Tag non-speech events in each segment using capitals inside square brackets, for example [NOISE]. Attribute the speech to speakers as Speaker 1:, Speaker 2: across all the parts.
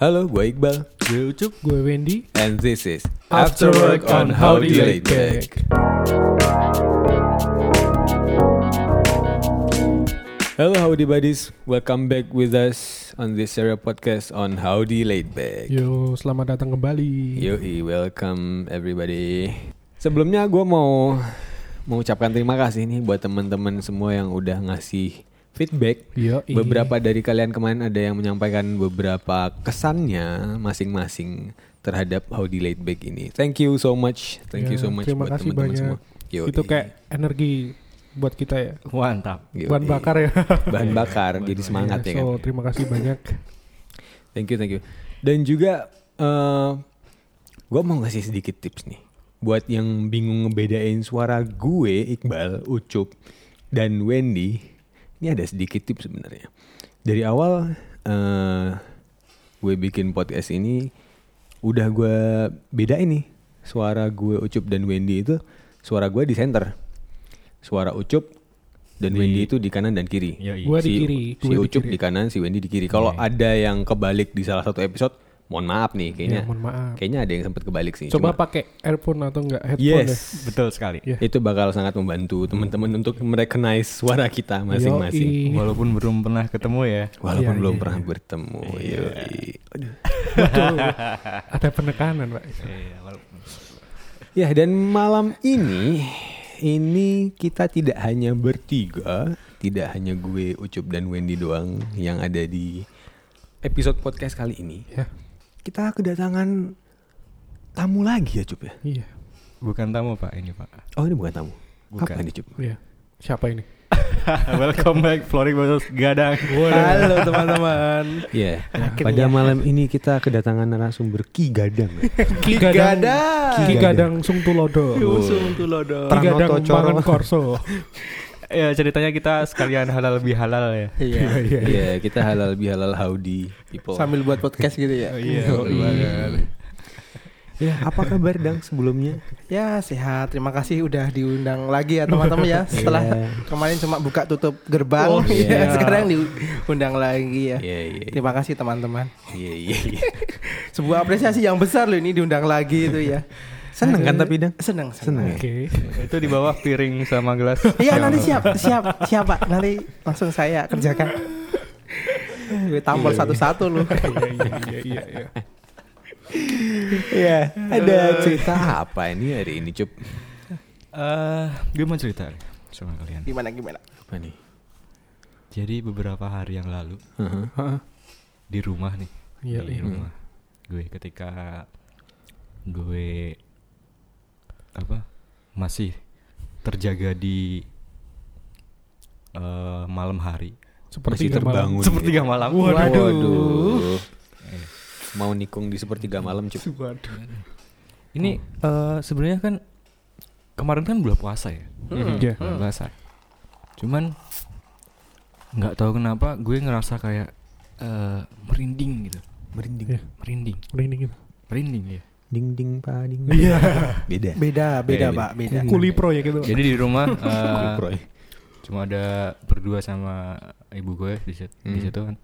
Speaker 1: Halo, gue Iqbal.
Speaker 2: Gue Ucup, gue Wendy.
Speaker 1: And this is
Speaker 2: After Work on Howdy Laid Back.
Speaker 1: Hello Howdy Buddies, welcome back with us on this serial podcast on Howdy Laid Back.
Speaker 2: Yo, selamat datang kembali.
Speaker 1: Yoi, welcome everybody. Sebelumnya gue mau mengucapkan terima kasih nih buat teman-teman semua yang udah ngasih feedback.
Speaker 2: Yo,
Speaker 1: Beberapa dari kalian kemarin ada yang menyampaikan beberapa kesannya masing-masing terhadap Howdy Laid Back ini. Thank you so much. Thank you
Speaker 2: Ya,
Speaker 1: so much
Speaker 2: terima
Speaker 1: buat
Speaker 2: kasih
Speaker 1: teman-teman
Speaker 2: banyak.
Speaker 1: semua. Yoi.
Speaker 2: Itu kayak energi buat kita ya.
Speaker 3: Mantap.
Speaker 2: Bahan bakar ya. [LAUGHS]
Speaker 1: bahan bakar jadi semangat ya kan.
Speaker 2: So, terima kasih banyak. [LAUGHS]
Speaker 1: Thank you, thank you. Dan juga eh gue mau ngasih sedikit tips nih buat yang bingung ngebedain suara gue Iqbal, Ucup, dan Wendy. Ini ada sedikit tips sebenarnya. Dari awal eh gue bikin podcast ini udah gue bedain nih suara gue Ucup dan Wendy itu suara gue di center, suara Ucup dan
Speaker 3: Di-
Speaker 1: Wendy itu di kanan dan kiri.
Speaker 3: Yoi.
Speaker 2: Gua di
Speaker 1: si,
Speaker 2: kiri,
Speaker 1: si
Speaker 2: gua di
Speaker 1: Ucup
Speaker 2: kiri.
Speaker 1: di kanan, si Wendy di kiri. Kalau ada yang kebalik di salah satu episode, mohon maaf nih kayaknya.
Speaker 2: Ya, mohon maaf.
Speaker 1: Kayaknya ada yang sempat kebalik sih.
Speaker 2: Coba pakai earphone atau enggak headphone ya.
Speaker 1: yes,
Speaker 3: Betul sekali.
Speaker 2: Ya.
Speaker 1: itu bakal sangat membantu teman-teman untuk merecognize suara kita masing-masing.
Speaker 2: Yoi.
Speaker 3: Walaupun belum pernah ketemu ya.
Speaker 1: Walaupun
Speaker 2: Iya,
Speaker 1: belum
Speaker 2: iya,
Speaker 1: pernah
Speaker 2: iya.
Speaker 1: bertemu.
Speaker 3: Iya.
Speaker 1: Yoi. Aduh. [LAUGHS]
Speaker 2: Ada penekanan, Pak.
Speaker 3: Iya, walaupun.
Speaker 1: Ya dan malam ini ini kita tidak hanya bertiga, tidak hanya gue, Ucup dan Wendy doang yang ada di episode podcast kali ini.
Speaker 2: Ya.
Speaker 1: Kita kedatangan tamu lagi ya, Cup ya.
Speaker 2: Iya.
Speaker 3: Bukan tamu Pak ini Pak.
Speaker 1: Oh, ini bukan tamu.
Speaker 3: Bukan.
Speaker 1: Apa ini, Cup?
Speaker 2: Iya. Siapa ini? [LAUGHS]
Speaker 3: Welcome back Florik Gadang.
Speaker 2: Halo teman-teman.
Speaker 1: Iya.
Speaker 2: Akhirnya.
Speaker 1: Pada malam ini kita kedatangan narasumber Ki Gadang. ya. [LAUGHS]
Speaker 2: Ki Gadang. Ki Gadang Sung Tulodo.
Speaker 1: Usung
Speaker 2: Tulodo. Ki
Speaker 1: Pranoto
Speaker 2: Gadang
Speaker 1: Coro.
Speaker 3: Ya ceritanya kita sekalian halal lebih halal ya. [LAUGHS]
Speaker 2: Iya, iya.
Speaker 1: Iya, kita halal bihalal howdy people.
Speaker 4: sambil buat podcast gitu ya. [LAUGHS]
Speaker 3: Iya,
Speaker 2: Yoi.
Speaker 3: betul banget.
Speaker 1: Ya, apa kabar Dang sebelumnya?
Speaker 4: Ya sehat. Terima kasih udah diundang lagi ya teman-teman ya. [LAUGHS] Setelah
Speaker 1: Iya.
Speaker 4: kemarin cuma buka tutup gerbang,
Speaker 2: Oh,
Speaker 4: ya,
Speaker 2: iya.
Speaker 4: sekarang diundang lagi ya.
Speaker 1: Iya, iya. iya.
Speaker 4: Terima kasih teman-teman.
Speaker 1: Iya, iya, iya.
Speaker 4: Sebuah apresiasi yang besar loh ini diundang lagi itu ya.
Speaker 1: Seneng kan tapi Dang?
Speaker 4: Senang,
Speaker 1: Seneng ya?
Speaker 2: Oke.
Speaker 3: Itu di bawah piring sama gelas.
Speaker 4: Iya nanti siap, siap, siap Pak. Nanti langsung saya kerjakan. Gue tampol satu-satu loh.
Speaker 2: Iya, iya, iya, iya, iya.
Speaker 1: Iya, ada cerita apa ini hari ini, Cup?
Speaker 3: Eh, gue mau cerita nih sama kalian.
Speaker 4: Gimana gimana?
Speaker 1: Apa nih?
Speaker 3: Jadi beberapa hari yang lalu
Speaker 1: Heeh.
Speaker 2: Heeh.
Speaker 3: di rumah nih,
Speaker 2: Iya,
Speaker 3: di
Speaker 2: iya.
Speaker 3: rumah gue ketika gue apa masih terjaga di eh, malam hari
Speaker 2: Seperti
Speaker 1: Masih terbangun.
Speaker 3: sepertiga malam
Speaker 2: Waduh.
Speaker 1: Waduh. Mau nikung di sepertiga malam, Cup.
Speaker 2: Waduh.
Speaker 3: ini eh, sebenarnya kan kemarin kan bulan puasa ya
Speaker 1: Mhm.
Speaker 2: Iya.
Speaker 3: bulan puasa cuman nggak tahu kenapa gue ngerasa kayak eh, merinding gitu
Speaker 1: Merinding.
Speaker 2: Iya.
Speaker 3: merinding
Speaker 2: Merinding gitu.
Speaker 3: merinding ya
Speaker 1: Ding ding pa ding.
Speaker 2: Iya.
Speaker 1: Beda.
Speaker 4: Beda, beda
Speaker 1: Beda,
Speaker 4: Pak, beda.
Speaker 2: Kuli pro ya gitu.
Speaker 3: jadi di rumah [LAUGHS]
Speaker 1: Proy.
Speaker 3: cuma ada berdua sama ibu gue di situ, di
Speaker 1: Hmm.
Speaker 3: situ kan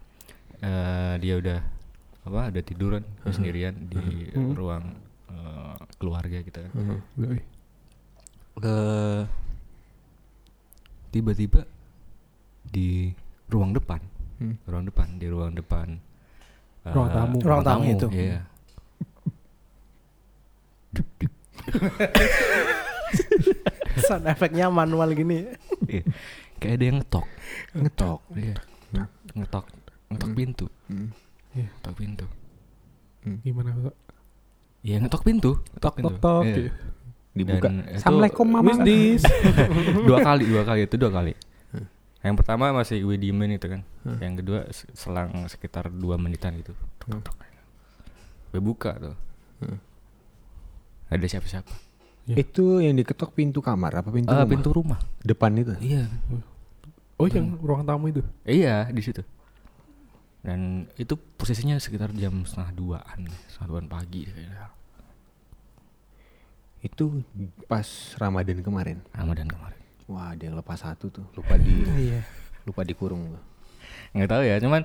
Speaker 3: Eh, dia udah apa ada tiduran
Speaker 1: Hmm.
Speaker 3: sendirian di
Speaker 2: Hmm.
Speaker 3: ruang eh, keluarga kita kan
Speaker 1: Heeh.
Speaker 2: Yoi.
Speaker 3: ke tiba-tiba di ruang depan
Speaker 1: Hmm.
Speaker 3: ruang depan di ruang depan eh,
Speaker 2: Ruang tamu.
Speaker 4: Ruang tamu itu.
Speaker 3: iya [LAUGHS]
Speaker 4: Sound efeknya manual gini.
Speaker 3: Iya. kayak ada yang ngetok
Speaker 1: Ngetok.
Speaker 3: iya
Speaker 1: Hmm.
Speaker 3: ngetok ngetok
Speaker 1: Hmm.
Speaker 3: pintu
Speaker 1: Hmm.
Speaker 3: ngetok pintu
Speaker 2: Gimana Pak?
Speaker 3: iya ngetok pintu ngetok
Speaker 2: Tok tok tok.
Speaker 3: Iya.
Speaker 1: Dibuka.
Speaker 3: Dan itu-
Speaker 1: Assalamualaikum mama. [LAUGHS]
Speaker 3: Dua kali dua kali itu dua kali
Speaker 1: Hmm.
Speaker 3: yang pertama masih gue diemin itu kan
Speaker 1: Hmm.
Speaker 3: yang kedua se- selang sekitar dua menitan gitu
Speaker 1: Hmm.
Speaker 3: gue buka tuh
Speaker 1: Hmm.
Speaker 3: Ada siapa-siapa
Speaker 2: Iya.
Speaker 1: Itu yang diketok pintu kamar apa pintu
Speaker 3: Eh,
Speaker 1: rumah?
Speaker 3: pintu rumah
Speaker 1: depan itu.
Speaker 3: iya
Speaker 2: Oh yang ruang tamu itu.
Speaker 3: iya di situ dan itu posisinya sekitar jam setengah duaan setengah duaan pagi kayaknya
Speaker 1: Itu pas Ramadan kemarin.
Speaker 3: Ramadan kemarin
Speaker 1: Wah, ada yang lepas satu tuh, lupa di [LAUGHS]
Speaker 4: Iya.
Speaker 1: lupa dikurung.
Speaker 3: nggak tahu ya cuman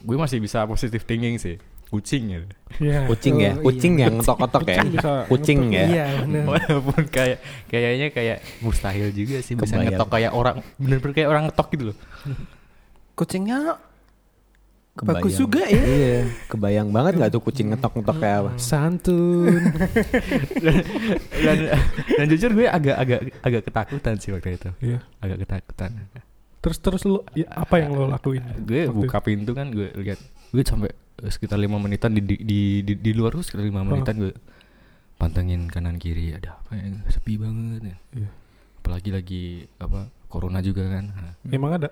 Speaker 3: gue masih bisa positive thinking sih kucing ya.
Speaker 2: Iya.
Speaker 1: Kucing ya,
Speaker 4: Oh,
Speaker 1: kucing yang ngetok-ngetok ya.
Speaker 2: Kucing bisa
Speaker 1: Kucing
Speaker 2: ngetok.
Speaker 1: ya.
Speaker 4: Iya.
Speaker 3: Walaupun kayak kayaknya kayak mustahil juga sih bisa
Speaker 1: Kebayang.
Speaker 3: ngetok kayak orang bener-bener kayak orang ngetok gitu loh.
Speaker 4: Kucingnya
Speaker 1: Kebayang.
Speaker 4: bagus juga ya.
Speaker 1: Iya, kebayang banget nggak tuh kucing ngetok-ngetok kayak apa?
Speaker 2: Santun. [LAUGHS]
Speaker 3: dan, dan jujur gue agak agak agak ketakutan sih waktu itu.
Speaker 2: Iya.
Speaker 3: Agak ketakutan.
Speaker 2: Terus terus lu ya, apa yang lo lakuin?
Speaker 3: Gue buka pintu kan gue lihat gue sampai sekitar lima menitan di di di, di, di luar tuh sekitar lima menitan gue pantengin kanan kiri ada apa ya sepi banget ya.
Speaker 2: Iya.
Speaker 3: Apalagi lagi apa corona juga kan. Nah,
Speaker 2: Emang ada?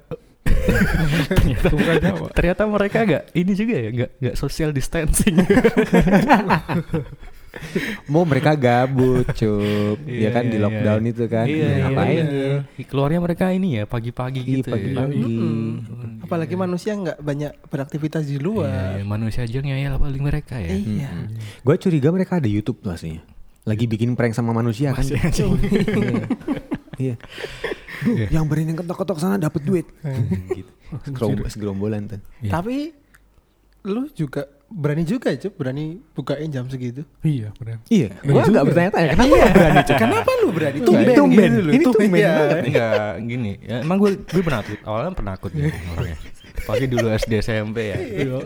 Speaker 2: ternyata
Speaker 3: ternyata mereka agak ini juga ya nggak nggak social distancing. [LAUGHS]
Speaker 1: Mau mereka gabut, cup.
Speaker 3: Iya,
Speaker 1: ya kan di
Speaker 3: iya,
Speaker 1: lockdown
Speaker 3: iya.
Speaker 1: itu kan.
Speaker 3: Iya,
Speaker 1: Ya,
Speaker 3: iya,
Speaker 1: ngapain
Speaker 3: iya.
Speaker 1: ya?
Speaker 3: Keluarnya mereka ini ya pagi-pagi
Speaker 1: Iya,
Speaker 3: gitu. ya.
Speaker 1: pagi-pagi.
Speaker 4: Apalagi manusia nggak banyak beraktivitas di
Speaker 3: Iya,
Speaker 4: luar.
Speaker 3: iya, manusia aja ngeyel paling mereka ya.
Speaker 4: Iya.
Speaker 1: Gue curiga mereka ada YouTube tuh aslinya. Lagi bikin prank sama manusia kan.
Speaker 3: Masih. [LAUGHS]
Speaker 1: Iya. Duh, yang berani ketok-ketok sana dapat duit. [LAUGHS] gitu. Segerombolan tuh.
Speaker 3: Iya.
Speaker 4: Tapi lu juga berani juga Cuk, berani bukain jam segitu.
Speaker 2: Iya benar.
Speaker 1: Iya,
Speaker 2: Berani
Speaker 1: gue
Speaker 2: juga.
Speaker 1: nggak bertanya-tanya kenapa lo berani cup?
Speaker 4: Kenapa lu berani?
Speaker 1: Tumben, tumben.
Speaker 4: gitu
Speaker 1: Ini tumben
Speaker 4: Iya.
Speaker 1: banget.
Speaker 3: Enggak gini. Ya, emang gue gue penakut. Awalnya penakut ya orangnya. Pagi dulu SD SMP ya.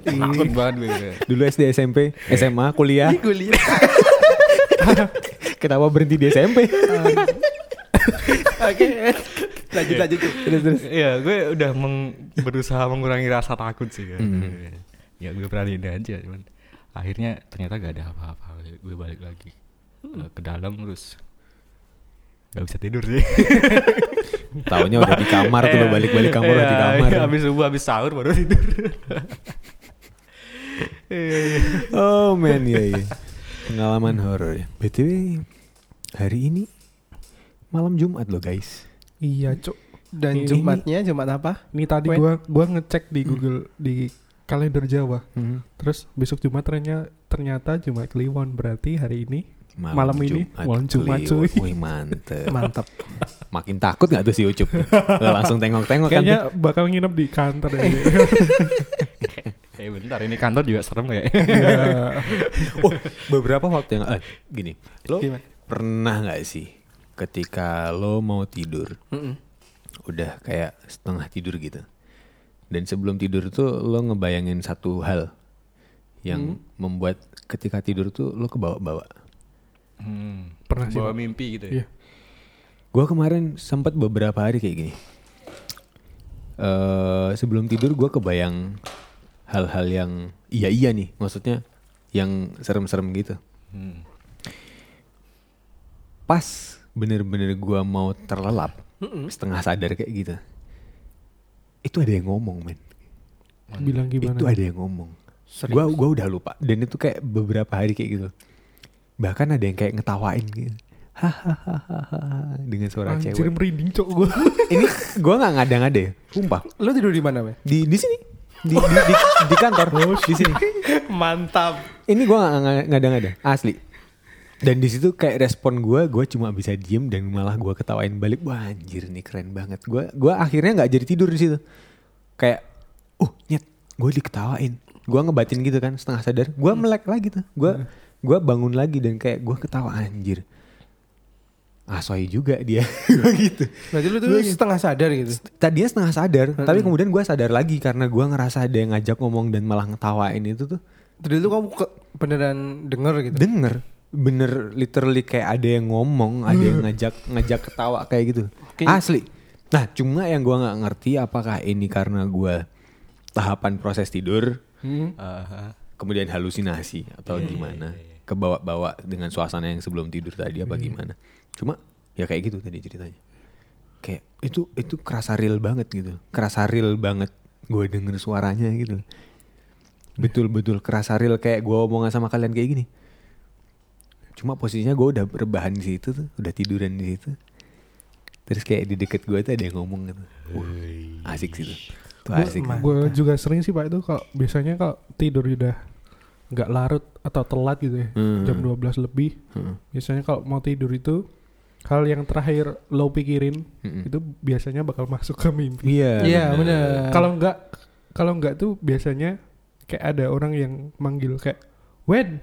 Speaker 3: Penakut banget gue.
Speaker 1: Dulu SD, SMP, SMA, kuliah.
Speaker 4: Lihat. [LAUGHS]
Speaker 1: Kenapa berhenti di SMP?
Speaker 4: Oke. Lanjut lanjut.
Speaker 1: Terus terus.
Speaker 3: Iya, gue udah meng- berusaha mengurangi rasa takut sih. Kan.
Speaker 1: Hmm.
Speaker 3: Ya gue beraniin aja, cuman akhirnya ternyata gak ada apa-apa. Gue balik lagi eh, ke dalam terus gak bisa tidur sih. [LAUGHS]
Speaker 1: Taunya udah di kamar tuh lo balik-balik kamar udah di
Speaker 3: Iya,
Speaker 1: kamar.
Speaker 3: iya, Habis subuh, habis sahur baru tidur. [LAUGHS] Iya, iya.
Speaker 1: Oh man, iya iya. Pengalaman horor ya. BTW hari ini malam Jumat loh guys.
Speaker 2: Iya cuk.
Speaker 4: Dan
Speaker 2: Ini-
Speaker 4: Jumatnya Jumat apa?
Speaker 2: Ini tadi
Speaker 4: Wait.
Speaker 2: gua gua ngecek di Google di kalender Jawa.
Speaker 1: Hmm.
Speaker 2: Terus besok Jumat ternyata ternyata Jumat Kliwon berarti hari ini Malam ini, malam Jumat, cuy.
Speaker 1: Wih mantep.
Speaker 4: Mantap.
Speaker 1: Makin takut gak tuh si Ucup? Langsung tengok-tengok kan.
Speaker 2: kayaknya bakal nginep di kantor ya. [LAUGHS]
Speaker 3: Eh bentar, ini kantor juga serem kayak.
Speaker 2: Iya. [LAUGHS]
Speaker 1: Oh, beberapa waktu yang eh, gini. Lo
Speaker 4: Gimana?
Speaker 1: pernah nggak sih ketika lo mau tidur
Speaker 4: Mm-mm.
Speaker 1: udah kayak setengah tidur gitu. Dan sebelum tidur tuh lo ngebayangin satu hal yang membuat ketika tidur tuh lo kebawa-bawa.
Speaker 3: Hmm,
Speaker 2: Pernah sih,
Speaker 3: bawa mimpi gitu
Speaker 2: Iya.
Speaker 3: ya.
Speaker 1: Gue kemarin sempat beberapa hari kayak gini. eh sebelum tidur gue kebayang hal-hal yang iya iya nih, maksudnya yang serem-serem gitu.
Speaker 3: Hmm.
Speaker 1: Pas bener-bener gue mau terlelap, setengah sadar kayak gitu, itu ada yang ngomong men.
Speaker 2: Bilang gimana?
Speaker 1: Itu ada yang ngomong.
Speaker 4: Serius?
Speaker 1: Gua gua udah lupa dan itu kayak beberapa hari kayak gitu. Bahkan ada yang kayak ngetawain gitu. Hahaha dengan suara
Speaker 2: Anjir
Speaker 1: cewek.
Speaker 2: merinding cok gua. [LAUGHS]
Speaker 1: Ini gua nggak ngada-ngada ya, sumpah.
Speaker 4: Lu tidur di mana, Mas?
Speaker 1: Di di sini. Di di di, di kantor. di sini. [LAUGHS]
Speaker 4: Mantap.
Speaker 1: Ini gua nggak nggak ngada-ngada, asli. Dan di situ kayak respon gua, gua cuma bisa diem dan malah gua ketawain balik. Wah anjir nih keren banget. Gua gua akhirnya nggak jadi tidur di situ. Kayak, uh nyet, gue diketawain. Gua ngebatin gitu kan, setengah sadar. Gua melek lagi tuh. Gua gua bangun lagi dan kayak gua ketawa anjir. Asoy juga dia [LAUGHS] Gua gitu.
Speaker 4: Berarti lu tuh setengah sadar gitu.
Speaker 1: Tadinya setengah sadar,
Speaker 4: Mm-mm.
Speaker 1: tapi kemudian gua sadar lagi karena gua ngerasa ada yang ngajak ngomong dan malah ngetawain itu tuh
Speaker 4: Tadi lu kamu ke- beneran denger gitu.
Speaker 1: denger bener literally kayak ada yang ngomong ada yang ngajak ngajak ketawa kayak gitu.
Speaker 4: Oke.
Speaker 1: asli. Nah cuma yang gua nggak ngerti apakah ini karena gua tahapan proses tidur
Speaker 4: Hmm.
Speaker 3: Aha.
Speaker 1: kemudian halusinasi atau gimana? kebawa-bawa dengan suasana yang sebelum tidur tadi apa gimana? Cuma ya kayak gitu tadi ceritanya. Kayak itu itu kerasa real banget gitu. Kerasa real banget gue denger suaranya gitu. Betul-betul kerasa real kayak gue omongan sama kalian kayak gini cuma posisinya gue udah berbahan di situ tuh udah tiduran di situ terus kayak di deket gue tuh ada yang ngomong gitu Wah, asik sih tuh Tuh asik.
Speaker 2: Gue juga sering sih pak itu kalau biasanya kalau tidur udah nggak larut atau telat gitu ya
Speaker 1: Hmm.
Speaker 2: jam 12 lebih
Speaker 1: Heeh.
Speaker 2: biasanya kalau mau tidur itu hal yang terakhir lo pikirin
Speaker 1: Mm-mm.
Speaker 2: itu biasanya bakal masuk ke mimpi
Speaker 1: iya
Speaker 4: Iya,
Speaker 1: bener.
Speaker 4: bener.
Speaker 2: kalau nggak kalau nggak tuh biasanya kayak ada orang yang manggil kayak Wen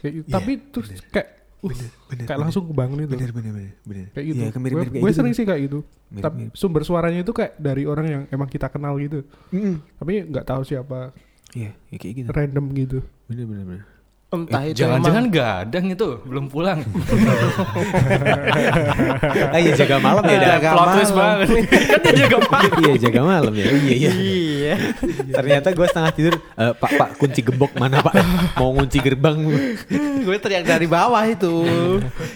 Speaker 2: kayak gitu.
Speaker 1: Iya,
Speaker 2: tapi terus kayak uh,
Speaker 1: bener,
Speaker 2: kayak langsung kebangun itu
Speaker 1: bener bener bener bener.
Speaker 2: Kayak gitu.
Speaker 1: Iya,
Speaker 2: gue
Speaker 1: mirip-mirip kayak
Speaker 2: gue
Speaker 1: gitu.
Speaker 2: sering sih kayak gitu.
Speaker 1: Mirip-
Speaker 2: tapi
Speaker 1: mirip.
Speaker 2: sumber suaranya itu kayak dari orang yang emang kita kenal gitu.
Speaker 1: Mm,
Speaker 2: tapi nggak tahu siapa.
Speaker 1: Iya ya kayak gitu.
Speaker 2: Random gitu.
Speaker 1: Bener bener bener
Speaker 4: Entah itu
Speaker 3: Jangan-jangan
Speaker 4: emang-
Speaker 3: gadang itu belum pulang. [LAUGHS]
Speaker 1: ah iya jaga malam ya.
Speaker 4: Jaga
Speaker 3: Plot twist
Speaker 4: malam.
Speaker 3: banget. [LAUGHS] kan dia jaga malam.
Speaker 1: iya jaga malam ya iya iya
Speaker 4: Iya.
Speaker 1: ternyata gue setengah tidur "Eh, pak pak kunci gembok mana pak mau kunci gerbang [LAUGHS]
Speaker 4: gue teriak dari bawah itu.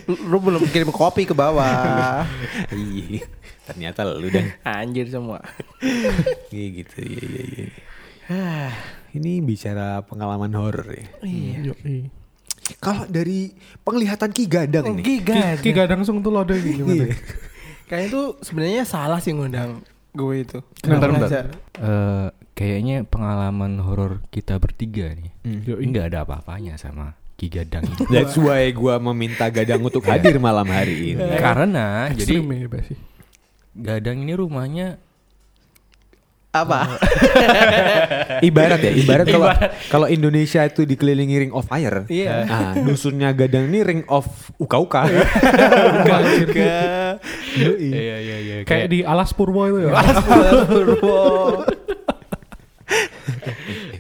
Speaker 4: Lu belum kirim kopi ke bawah.
Speaker 1: iya ternyata lu dan
Speaker 4: Anjir semua.
Speaker 1: iya gitu iya iya iya [SIGHS] ini bicara pengalaman horor ya
Speaker 4: Iya.
Speaker 2: Yoi.
Speaker 1: kalau dari penglihatan Ki Gadang nih
Speaker 4: Giga.
Speaker 2: Ki gak langsung tuh lo ada gimana
Speaker 1: Iya.
Speaker 4: Kayaknya itu sebenarnya salah sih ngundang gue itu.
Speaker 3: Bentar, bentar. Eh, kayaknya pengalaman horor kita bertiga nih.
Speaker 1: Hmm.
Speaker 2: Yoi.
Speaker 3: Nggak ada apa-apanya sama Ki Gadang ini.
Speaker 1: That's why gue meminta Gadang untuk hadir malam hari ini.
Speaker 3: Karena jadi
Speaker 2: ya
Speaker 3: Gadang ini rumahnya
Speaker 4: Apa? [LAUGHS]
Speaker 1: Ibarat ya, ibarat kalau kalau Indonesia itu dikelilingi ring of fire.
Speaker 4: Iya.
Speaker 1: Nah, dusunnya Gadang ini ring of uka-uka.
Speaker 3: Iya iya iya
Speaker 2: kayak di Alas Purwo itu ya [LAUGHS]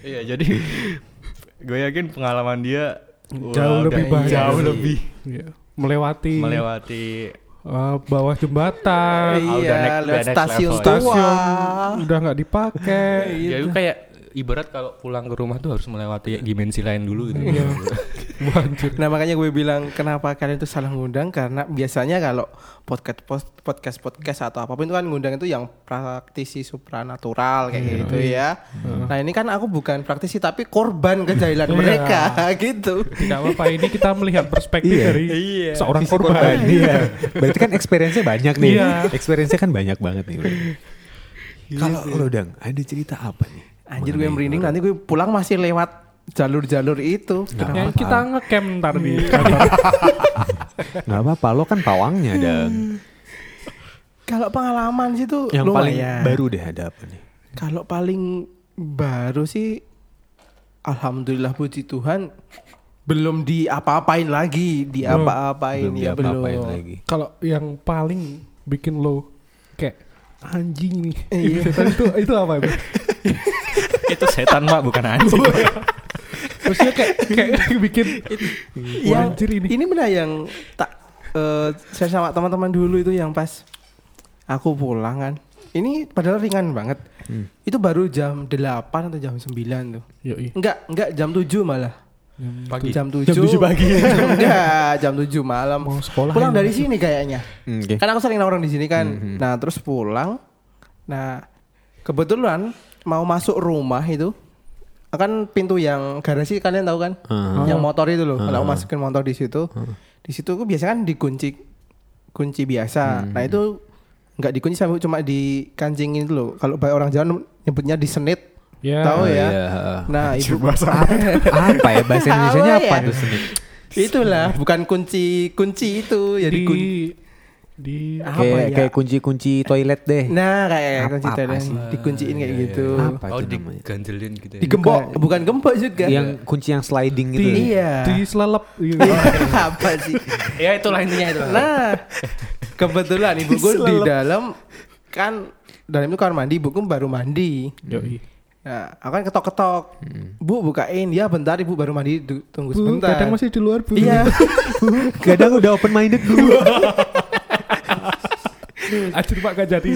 Speaker 3: Iya jadi gue yakin pengalaman dia
Speaker 2: Jauh lebih banyak.
Speaker 3: Jauh lebih
Speaker 2: Iya. melewati
Speaker 3: melewati
Speaker 2: eh, bawah jembatan
Speaker 3: udah
Speaker 4: Iya,
Speaker 3: udah next
Speaker 4: stasiun
Speaker 3: level.
Speaker 2: stasiun
Speaker 4: tua.
Speaker 2: udah nggak dipakai
Speaker 3: ya itu kayak ibarat kalau pulang ke rumah tuh harus melewati dimensi lain dulu gitu.
Speaker 2: Iya. [LAUGHS] Wah, anjir.
Speaker 4: Nah makanya gue bilang kenapa kalian itu salah ngundang karena biasanya kalau podcast podcast podcast atau apa pun itu kan ngundang itu yang praktisi supranatural kayak
Speaker 2: Iya.
Speaker 4: gitu ya. Nah ini kan aku bukan praktisi tapi korban kejahilan
Speaker 2: Iya.
Speaker 4: mereka [LAUGHS] gitu.
Speaker 2: tidak apa-apa ini kita melihat perspektif
Speaker 1: Iya.
Speaker 2: dari
Speaker 4: Iya.
Speaker 2: seorang
Speaker 1: Sisi
Speaker 2: korban
Speaker 1: Iya. Berarti kan experience-nya banyak nih.
Speaker 2: Iya.
Speaker 1: Experience-nya kan banyak banget nih. Kalau lo Dang, ada cerita apa nih?
Speaker 4: Anjir gue merinding nanti gue pulang masih lewat jalur-jalur itu.
Speaker 1: Apa-apa.
Speaker 2: kita ngecamp ntar di kantor [LAUGHS]
Speaker 1: Nggak apa-apa, lo kan pawangnya Dang.
Speaker 4: Kalau pengalaman sih tuh
Speaker 1: Yang paling
Speaker 4: lumayan.
Speaker 1: baru deh ada apa nih?
Speaker 4: Kalau paling baru sih Alhamdulillah puji Tuhan belum diapa-apain lagi, diapa-apain
Speaker 1: Belum
Speaker 4: ya
Speaker 1: diapa-apain
Speaker 4: belum.
Speaker 1: lagi.
Speaker 2: kalau yang paling bikin lo kayak anjing nih
Speaker 4: Iya. [LAUGHS]
Speaker 2: Itu itu apa [LAUGHS] itu
Speaker 3: setan pak bukan anjing.
Speaker 2: maksudnya kayak kayak [LAUGHS] bikin
Speaker 4: Yang
Speaker 2: anjir ini
Speaker 4: ini benar yang tak eh, saya sama teman-teman dulu itu yang pas aku pulang kan. Ini padahal ringan banget.
Speaker 1: Hmm.
Speaker 4: Itu baru jam 8 atau jam 9 tuh.
Speaker 2: Yoi.
Speaker 4: Enggak, enggak jam 7 malah.
Speaker 3: Pagi.
Speaker 4: Jam 7.
Speaker 1: Jam 7 pagi. [LAUGHS]
Speaker 4: enggak, jam 7 malam.
Speaker 2: mau sekolah
Speaker 4: Pulang
Speaker 2: ya.
Speaker 4: dari sini kayaknya.
Speaker 1: Oke.
Speaker 4: Kan aku sering nongkrong di sini kan.
Speaker 1: Mhm.
Speaker 4: Nah, terus pulang. Nah, kebetulan mau masuk rumah itu kan pintu yang garasi kalian tahu kan?
Speaker 1: Ah.
Speaker 4: Yang motor itu loh. Kalau
Speaker 1: Ah.
Speaker 4: aku masukin motor di situ. Di situ tuh biasanya kan dikunci kunci biasa.
Speaker 1: Hmm.
Speaker 4: Nah, itu nggak dikunci sampai cuma dikancingin itu loh. Kalau banyak orang Jawa nyebutnya disenit.
Speaker 2: ya
Speaker 4: Tahu
Speaker 1: Oh,
Speaker 4: ya?
Speaker 1: iya.
Speaker 4: Nah, ibu [LAUGHS]
Speaker 1: apa ya bahasa Indonesia-nya
Speaker 4: Apa
Speaker 1: apa
Speaker 4: ya?
Speaker 1: tuh senit?
Speaker 4: Itulah, bukan kunci kunci itu ya
Speaker 2: di
Speaker 4: dikun-
Speaker 2: di
Speaker 4: Apa
Speaker 1: Kayak
Speaker 4: ya?
Speaker 1: kayak kunci-kunci toilet deh.
Speaker 4: Nah, kayak
Speaker 1: Apa-
Speaker 4: kunci
Speaker 1: apa
Speaker 4: telepon
Speaker 1: sih?
Speaker 4: dikunciin kayak gitu.
Speaker 1: Apa
Speaker 3: Oh diganjelin gitu. ya.
Speaker 4: Digembok, bukan gembok juga.
Speaker 1: Yang kunci yang sliding gitu.
Speaker 2: di
Speaker 4: Iya.
Speaker 2: di selelep gitu. [LAUGHS]
Speaker 4: apa sih?
Speaker 3: Ya itulah intinya itu.
Speaker 4: Nah, kebetulan ibuku di dalam kan dalam itu kamar mandi, ibuku baru mandi.
Speaker 2: Yoi.
Speaker 4: Nah, aku kan ketok-ketok. Bu, bukain. Ya, bentar ibu baru mandi, tunggu
Speaker 2: Bu,
Speaker 4: sebentar.
Speaker 2: kadang masih di luar bu
Speaker 4: Iya. [LAUGHS]
Speaker 1: Kadang udah open minded bu. [LAUGHS] [LAUGHS]
Speaker 2: Anjir pak gak jadi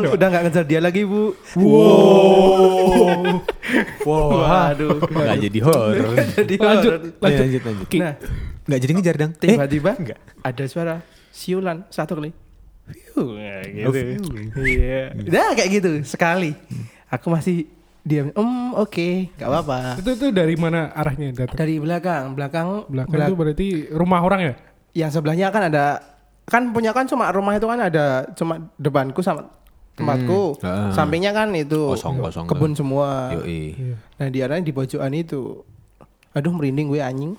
Speaker 2: dong.
Speaker 4: udah nggak ngejar dia lagi, Bu.
Speaker 2: Wow. [LAUGHS]
Speaker 4: Waduh.
Speaker 1: Gak jadi horor. [LAUGHS]
Speaker 4: Jadi
Speaker 2: Lanjut,
Speaker 4: horor.
Speaker 1: lanjut, lanjut, lanjut.
Speaker 4: Nah,
Speaker 1: Gak jadi ngejar dang. Eh,
Speaker 4: tiba-tiba ada suara siulan satu kali. Fiu, gitu. Iya. Nah, kayak gitu sekali. Aku masih diam. Em, oke, nggak apa-apa.
Speaker 2: itu itu dari mana arahnya datang
Speaker 4: Dari belakang, belakang,
Speaker 2: belakang
Speaker 4: belak-
Speaker 2: itu berarti rumah orang ya
Speaker 4: yang sebelahnya kan ada kan punya kan cuma rumah itu kan ada cuma depanku sama tempatku.
Speaker 1: Hmm.
Speaker 4: Sampingnya kan itu
Speaker 1: Kosong, kosong.
Speaker 4: kebun semua.
Speaker 1: Yoi.
Speaker 4: Nah, di arahnya di pojokan itu. Aduh, merinding gue anjing.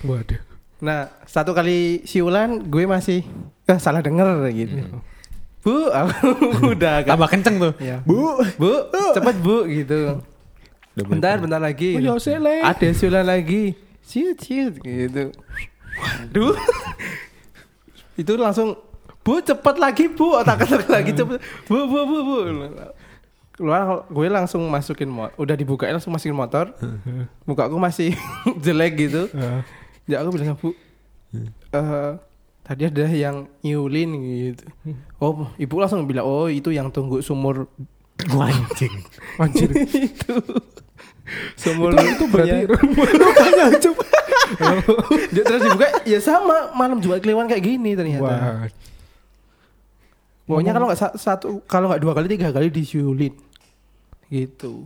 Speaker 2: waduh
Speaker 4: Nah, satu kali siulan gue masih eh, salah denger gitu. Bu, aku [LAUGHS] udah agak
Speaker 1: Tambah kenceng tuh.
Speaker 4: Iya.
Speaker 1: Bu.
Speaker 4: Bu, cepet Bu gitu. Bentar bentar lagi
Speaker 2: Oh, ya sele.
Speaker 4: ada siulan lagi ciut ciut gitu waduh [LAUGHS] itu langsung bu cepet lagi bu. [LAUGHS] Otak otak lagi cepet. Bu bu bu bu. Keluar gue langsung masukin motor udah dibukain langsung masukin motor. [LAUGHS] Muka aku masih [LAUGHS] jelek gitu. Ya aku bilang bu eh tadi ada yang nyulin gitu. Oh ibu langsung bilang oh itu yang tunggu sumur.
Speaker 1: Anjing.
Speaker 2: Anjir.
Speaker 4: itu sumur
Speaker 2: itu, itu berarti
Speaker 4: Makanya coba. [LAUGHS] Dia terus dibuka ya sama malam Jumat Kliwon kayak gini ternyata.
Speaker 2: Wah.
Speaker 4: Pokoknya kalau nggak sa- satu kalau nggak dua kali tiga kali disiulin. Gitu.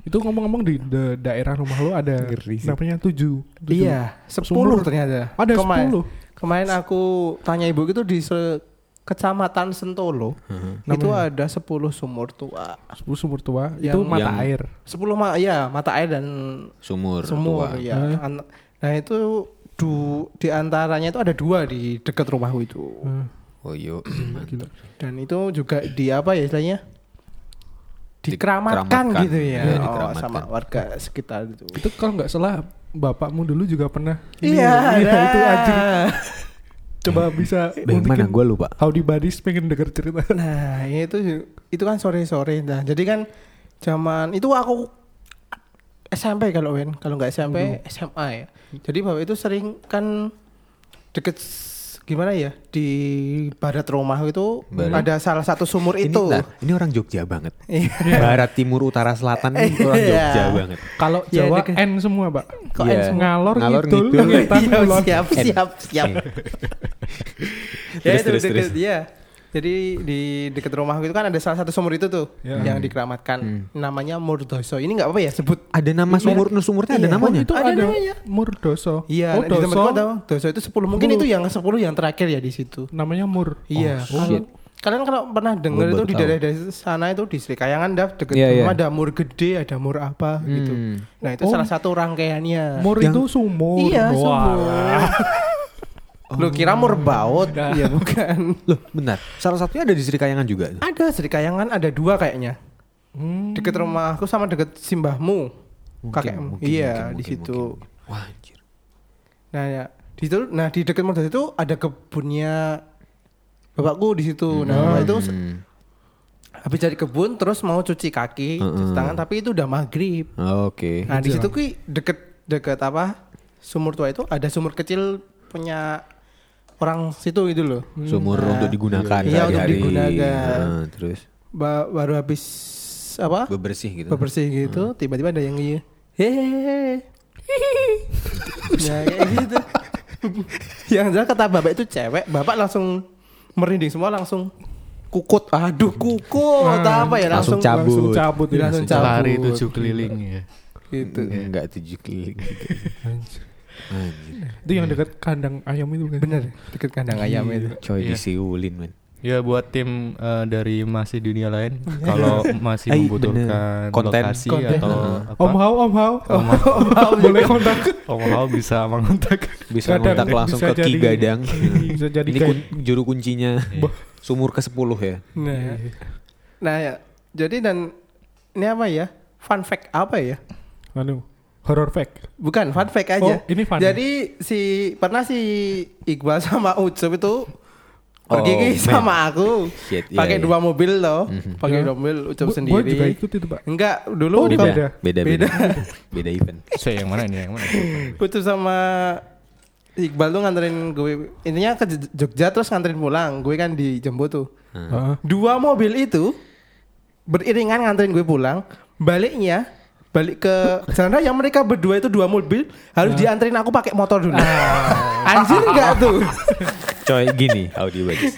Speaker 2: Itu ngomong-ngomong di da- daerah rumah lu ada namanya tujuh. tujuh.
Speaker 4: Iya, sepuluh ternyata.
Speaker 2: Ada sepuluh.
Speaker 4: Kemarin aku tanya ibu itu di se- kecamatan Sentolo
Speaker 1: Heeh.
Speaker 4: itu
Speaker 2: Namanya?
Speaker 4: ada 10 sumur tua.
Speaker 2: Sepuluh sumur tua itu
Speaker 4: Yang-
Speaker 2: mata
Speaker 1: yang-
Speaker 2: air.
Speaker 4: 10 ma ya mata air dan
Speaker 1: Sumur.
Speaker 4: sumur
Speaker 1: tua.
Speaker 4: ya. An- Nah itu du, di antaranya itu ada dua di dekat rumahku itu.
Speaker 2: Eh,
Speaker 1: Oh [CLEARS THROAT]
Speaker 2: gila.
Speaker 4: Dan itu juga di apa ya istilahnya? Dikeramatkan
Speaker 1: Dikeramatkan.
Speaker 4: gitu ya.
Speaker 1: Iya,
Speaker 4: oh, sama warga sekitar itu.
Speaker 2: Itu kalau nggak salah bapakmu dulu juga pernah.
Speaker 4: Iya,
Speaker 2: iya, itu anjir. [LAUGHS] Coba bisa
Speaker 1: Yang mana gue lupa.
Speaker 2: How di Badis pengen denger cerita. [LAUGHS]
Speaker 4: Nah, ya itu itu kan sore-sore. Nah, jadi kan zaman itu aku SMP kalau Wen, kalau nggak SMP SMA ya. Jadi bapak itu sering kan deket gimana ya di barat rumah itu
Speaker 1: Barat.
Speaker 4: ada salah satu sumur
Speaker 1: Ini,
Speaker 4: itu.
Speaker 1: nah, ini orang Jogja banget.
Speaker 4: Iya. [LAUGHS]
Speaker 1: Barat, timur, utara, selatan ini orang
Speaker 4: Iya.
Speaker 1: Jogja banget.
Speaker 2: Kalau
Speaker 4: Ya,
Speaker 2: Jawa
Speaker 4: deket-
Speaker 2: N semua, Pak.
Speaker 4: Kok
Speaker 1: Iya.
Speaker 4: N semua?
Speaker 2: Ngalor,
Speaker 1: Ngalor,
Speaker 2: ngidul,
Speaker 1: ngidul.
Speaker 2: ngetan,
Speaker 4: Iya,
Speaker 2: kulon.
Speaker 4: siap, siap, siap. ya
Speaker 1: Terus,
Speaker 4: itu
Speaker 1: terus,
Speaker 4: deket
Speaker 1: terus.
Speaker 4: dia. Jadi di dekat rumahku itu kan ada salah satu sumur itu tuh
Speaker 2: Ya.
Speaker 4: yang dikeramatkan. Namanya Murdoso. Ini nggak apa ya sebut
Speaker 1: Ada nama sumur, sumurnya ada
Speaker 4: Iya.
Speaker 1: namanya.
Speaker 2: Oh, itu
Speaker 4: Ada
Speaker 2: ada,
Speaker 4: namanya.
Speaker 2: Murdoso.
Speaker 4: Iya,
Speaker 2: oh,
Speaker 4: di
Speaker 2: Doso
Speaker 4: ada Doso itu 10. Mungkin
Speaker 2: Sepuluh.
Speaker 4: itu yang 10 yang terakhir ya di situ.
Speaker 2: namanya Mur.
Speaker 4: Iya.
Speaker 1: Oh, shit.
Speaker 4: Kalian kalau pernah dengar
Speaker 1: Gua
Speaker 4: itu di
Speaker 1: tahu.
Speaker 4: daerah sana itu di Sri Kayangan dah deket
Speaker 1: Iya,
Speaker 4: rumah
Speaker 1: iya.
Speaker 4: ada mur gede, ada mur apa gitu.
Speaker 1: Hmm.
Speaker 4: Nah, itu
Speaker 2: Oh.
Speaker 4: salah satu rangkaiannya.
Speaker 2: Mur
Speaker 1: Yang-
Speaker 2: itu sumur.
Speaker 4: Iya,
Speaker 2: Wah. [LAUGHS]
Speaker 4: sumur. Lu kira mur baut? Iya, bukan.
Speaker 1: Loh, benar. Salah satunya ada di Sri Kayangan juga.
Speaker 4: Ada Sri Kayangan ada dua kayaknya.
Speaker 2: Hmm.
Speaker 4: Deket rumahku sama deket simbahmu.
Speaker 1: Mungkin,
Speaker 4: Kakekmu.
Speaker 1: mungkin,
Speaker 4: iya,
Speaker 1: mungkin,
Speaker 4: di situ.
Speaker 1: mungkin. Wah, anjir.
Speaker 4: Nah, ya, di situ nah di dekat Murdoso itu ada kebunnya bapakku di situ. Nah, bapak itu
Speaker 1: Hmm.
Speaker 4: habis dari kebun terus mau cuci kaki, cuci
Speaker 1: Heeh.
Speaker 4: tangan tapi itu udah maghrib.
Speaker 1: Oke.
Speaker 4: Nah, di situ ki deket deket apa? Sumur tua itu ada sumur kecil punya orang situ gitu loh.
Speaker 1: Sumur
Speaker 4: Nah,
Speaker 1: untuk digunakan
Speaker 4: iya, untuk digunakan.
Speaker 1: Nah, terus
Speaker 4: Ba- baru habis apa?
Speaker 1: bebersih gitu.
Speaker 4: Bebersih gitu, tiba-tiba ada yang iya. Hehehe. ya kayak gitu. yang jelas kata bapak itu cewek, bapak langsung merinding semua langsung kukut. Aduh, kukut apa ya
Speaker 1: Langsung
Speaker 4: langsung
Speaker 1: cabut.
Speaker 2: Langsung cabut. Ya.
Speaker 4: langsung cabut.
Speaker 3: Lari tujuh keliling ya.
Speaker 4: gitu.
Speaker 1: Enggak tujuh keliling gitu.
Speaker 2: Anjir. Itu yang dekat kandang ayam itu kan.
Speaker 4: Bener, deket kandang ayam itu.
Speaker 1: Coy
Speaker 3: Iya.
Speaker 1: disiulin, men.
Speaker 3: Ya buat tim eh, dari masih dunia lain kalau masih
Speaker 1: Eh,
Speaker 3: membutuhkan
Speaker 1: bener. Konten.
Speaker 3: lokasi
Speaker 4: Konten.
Speaker 3: atau apa,
Speaker 2: Om Hao, Om Hao.
Speaker 3: Om Hao [LAUGHS]
Speaker 2: Boleh kontak.
Speaker 3: Om Hao bisa mengontak.
Speaker 1: Bisa kontak langsung
Speaker 2: bisa
Speaker 1: ke Ki Gadang. [LAUGHS]
Speaker 2: Bisa jadi
Speaker 1: Ini
Speaker 2: kayak
Speaker 1: kun- juru kuncinya. Sumur ke-10 ya.
Speaker 4: Nah, nah ya. Jadi dan ini apa ya? Fun fact apa ya?
Speaker 2: anu horror fact.
Speaker 4: Bukan fun fact aja.
Speaker 2: Oh, ini fun.
Speaker 4: Jadi si pernah si Iqbal [LAUGHS] sama Ucup itu pergi
Speaker 1: Oh,
Speaker 4: ki
Speaker 1: man.
Speaker 4: sama aku
Speaker 1: Shit, iya,
Speaker 4: pakai
Speaker 1: iya.
Speaker 4: dua mobil loh,
Speaker 1: Mhm.
Speaker 4: pakai
Speaker 2: Ya.
Speaker 4: dua mobil Ucup
Speaker 2: Gua-
Speaker 4: sendiri.
Speaker 2: Gua juga ikut itu, Pak.
Speaker 4: Enggak, dulu
Speaker 2: Oh,
Speaker 4: ke-
Speaker 2: beda.
Speaker 1: Beda, beda. Beda [LAUGHS] event.
Speaker 3: Saya yang mana ini yang mana? [LAUGHS]
Speaker 4: Ucup sama Iqbal tuh nganterin gue intinya ke Jogja terus nganterin pulang. Gue kan dijemput tuh.
Speaker 2: Heeh.
Speaker 4: Dua mobil itu beriringan nganterin gue pulang. Baliknya balik ke sana yang mereka berdua itu dua mobil harus dianterin aku pakai motor dulu. Anjir enggak tuh?
Speaker 1: Coy gini, audio bagus.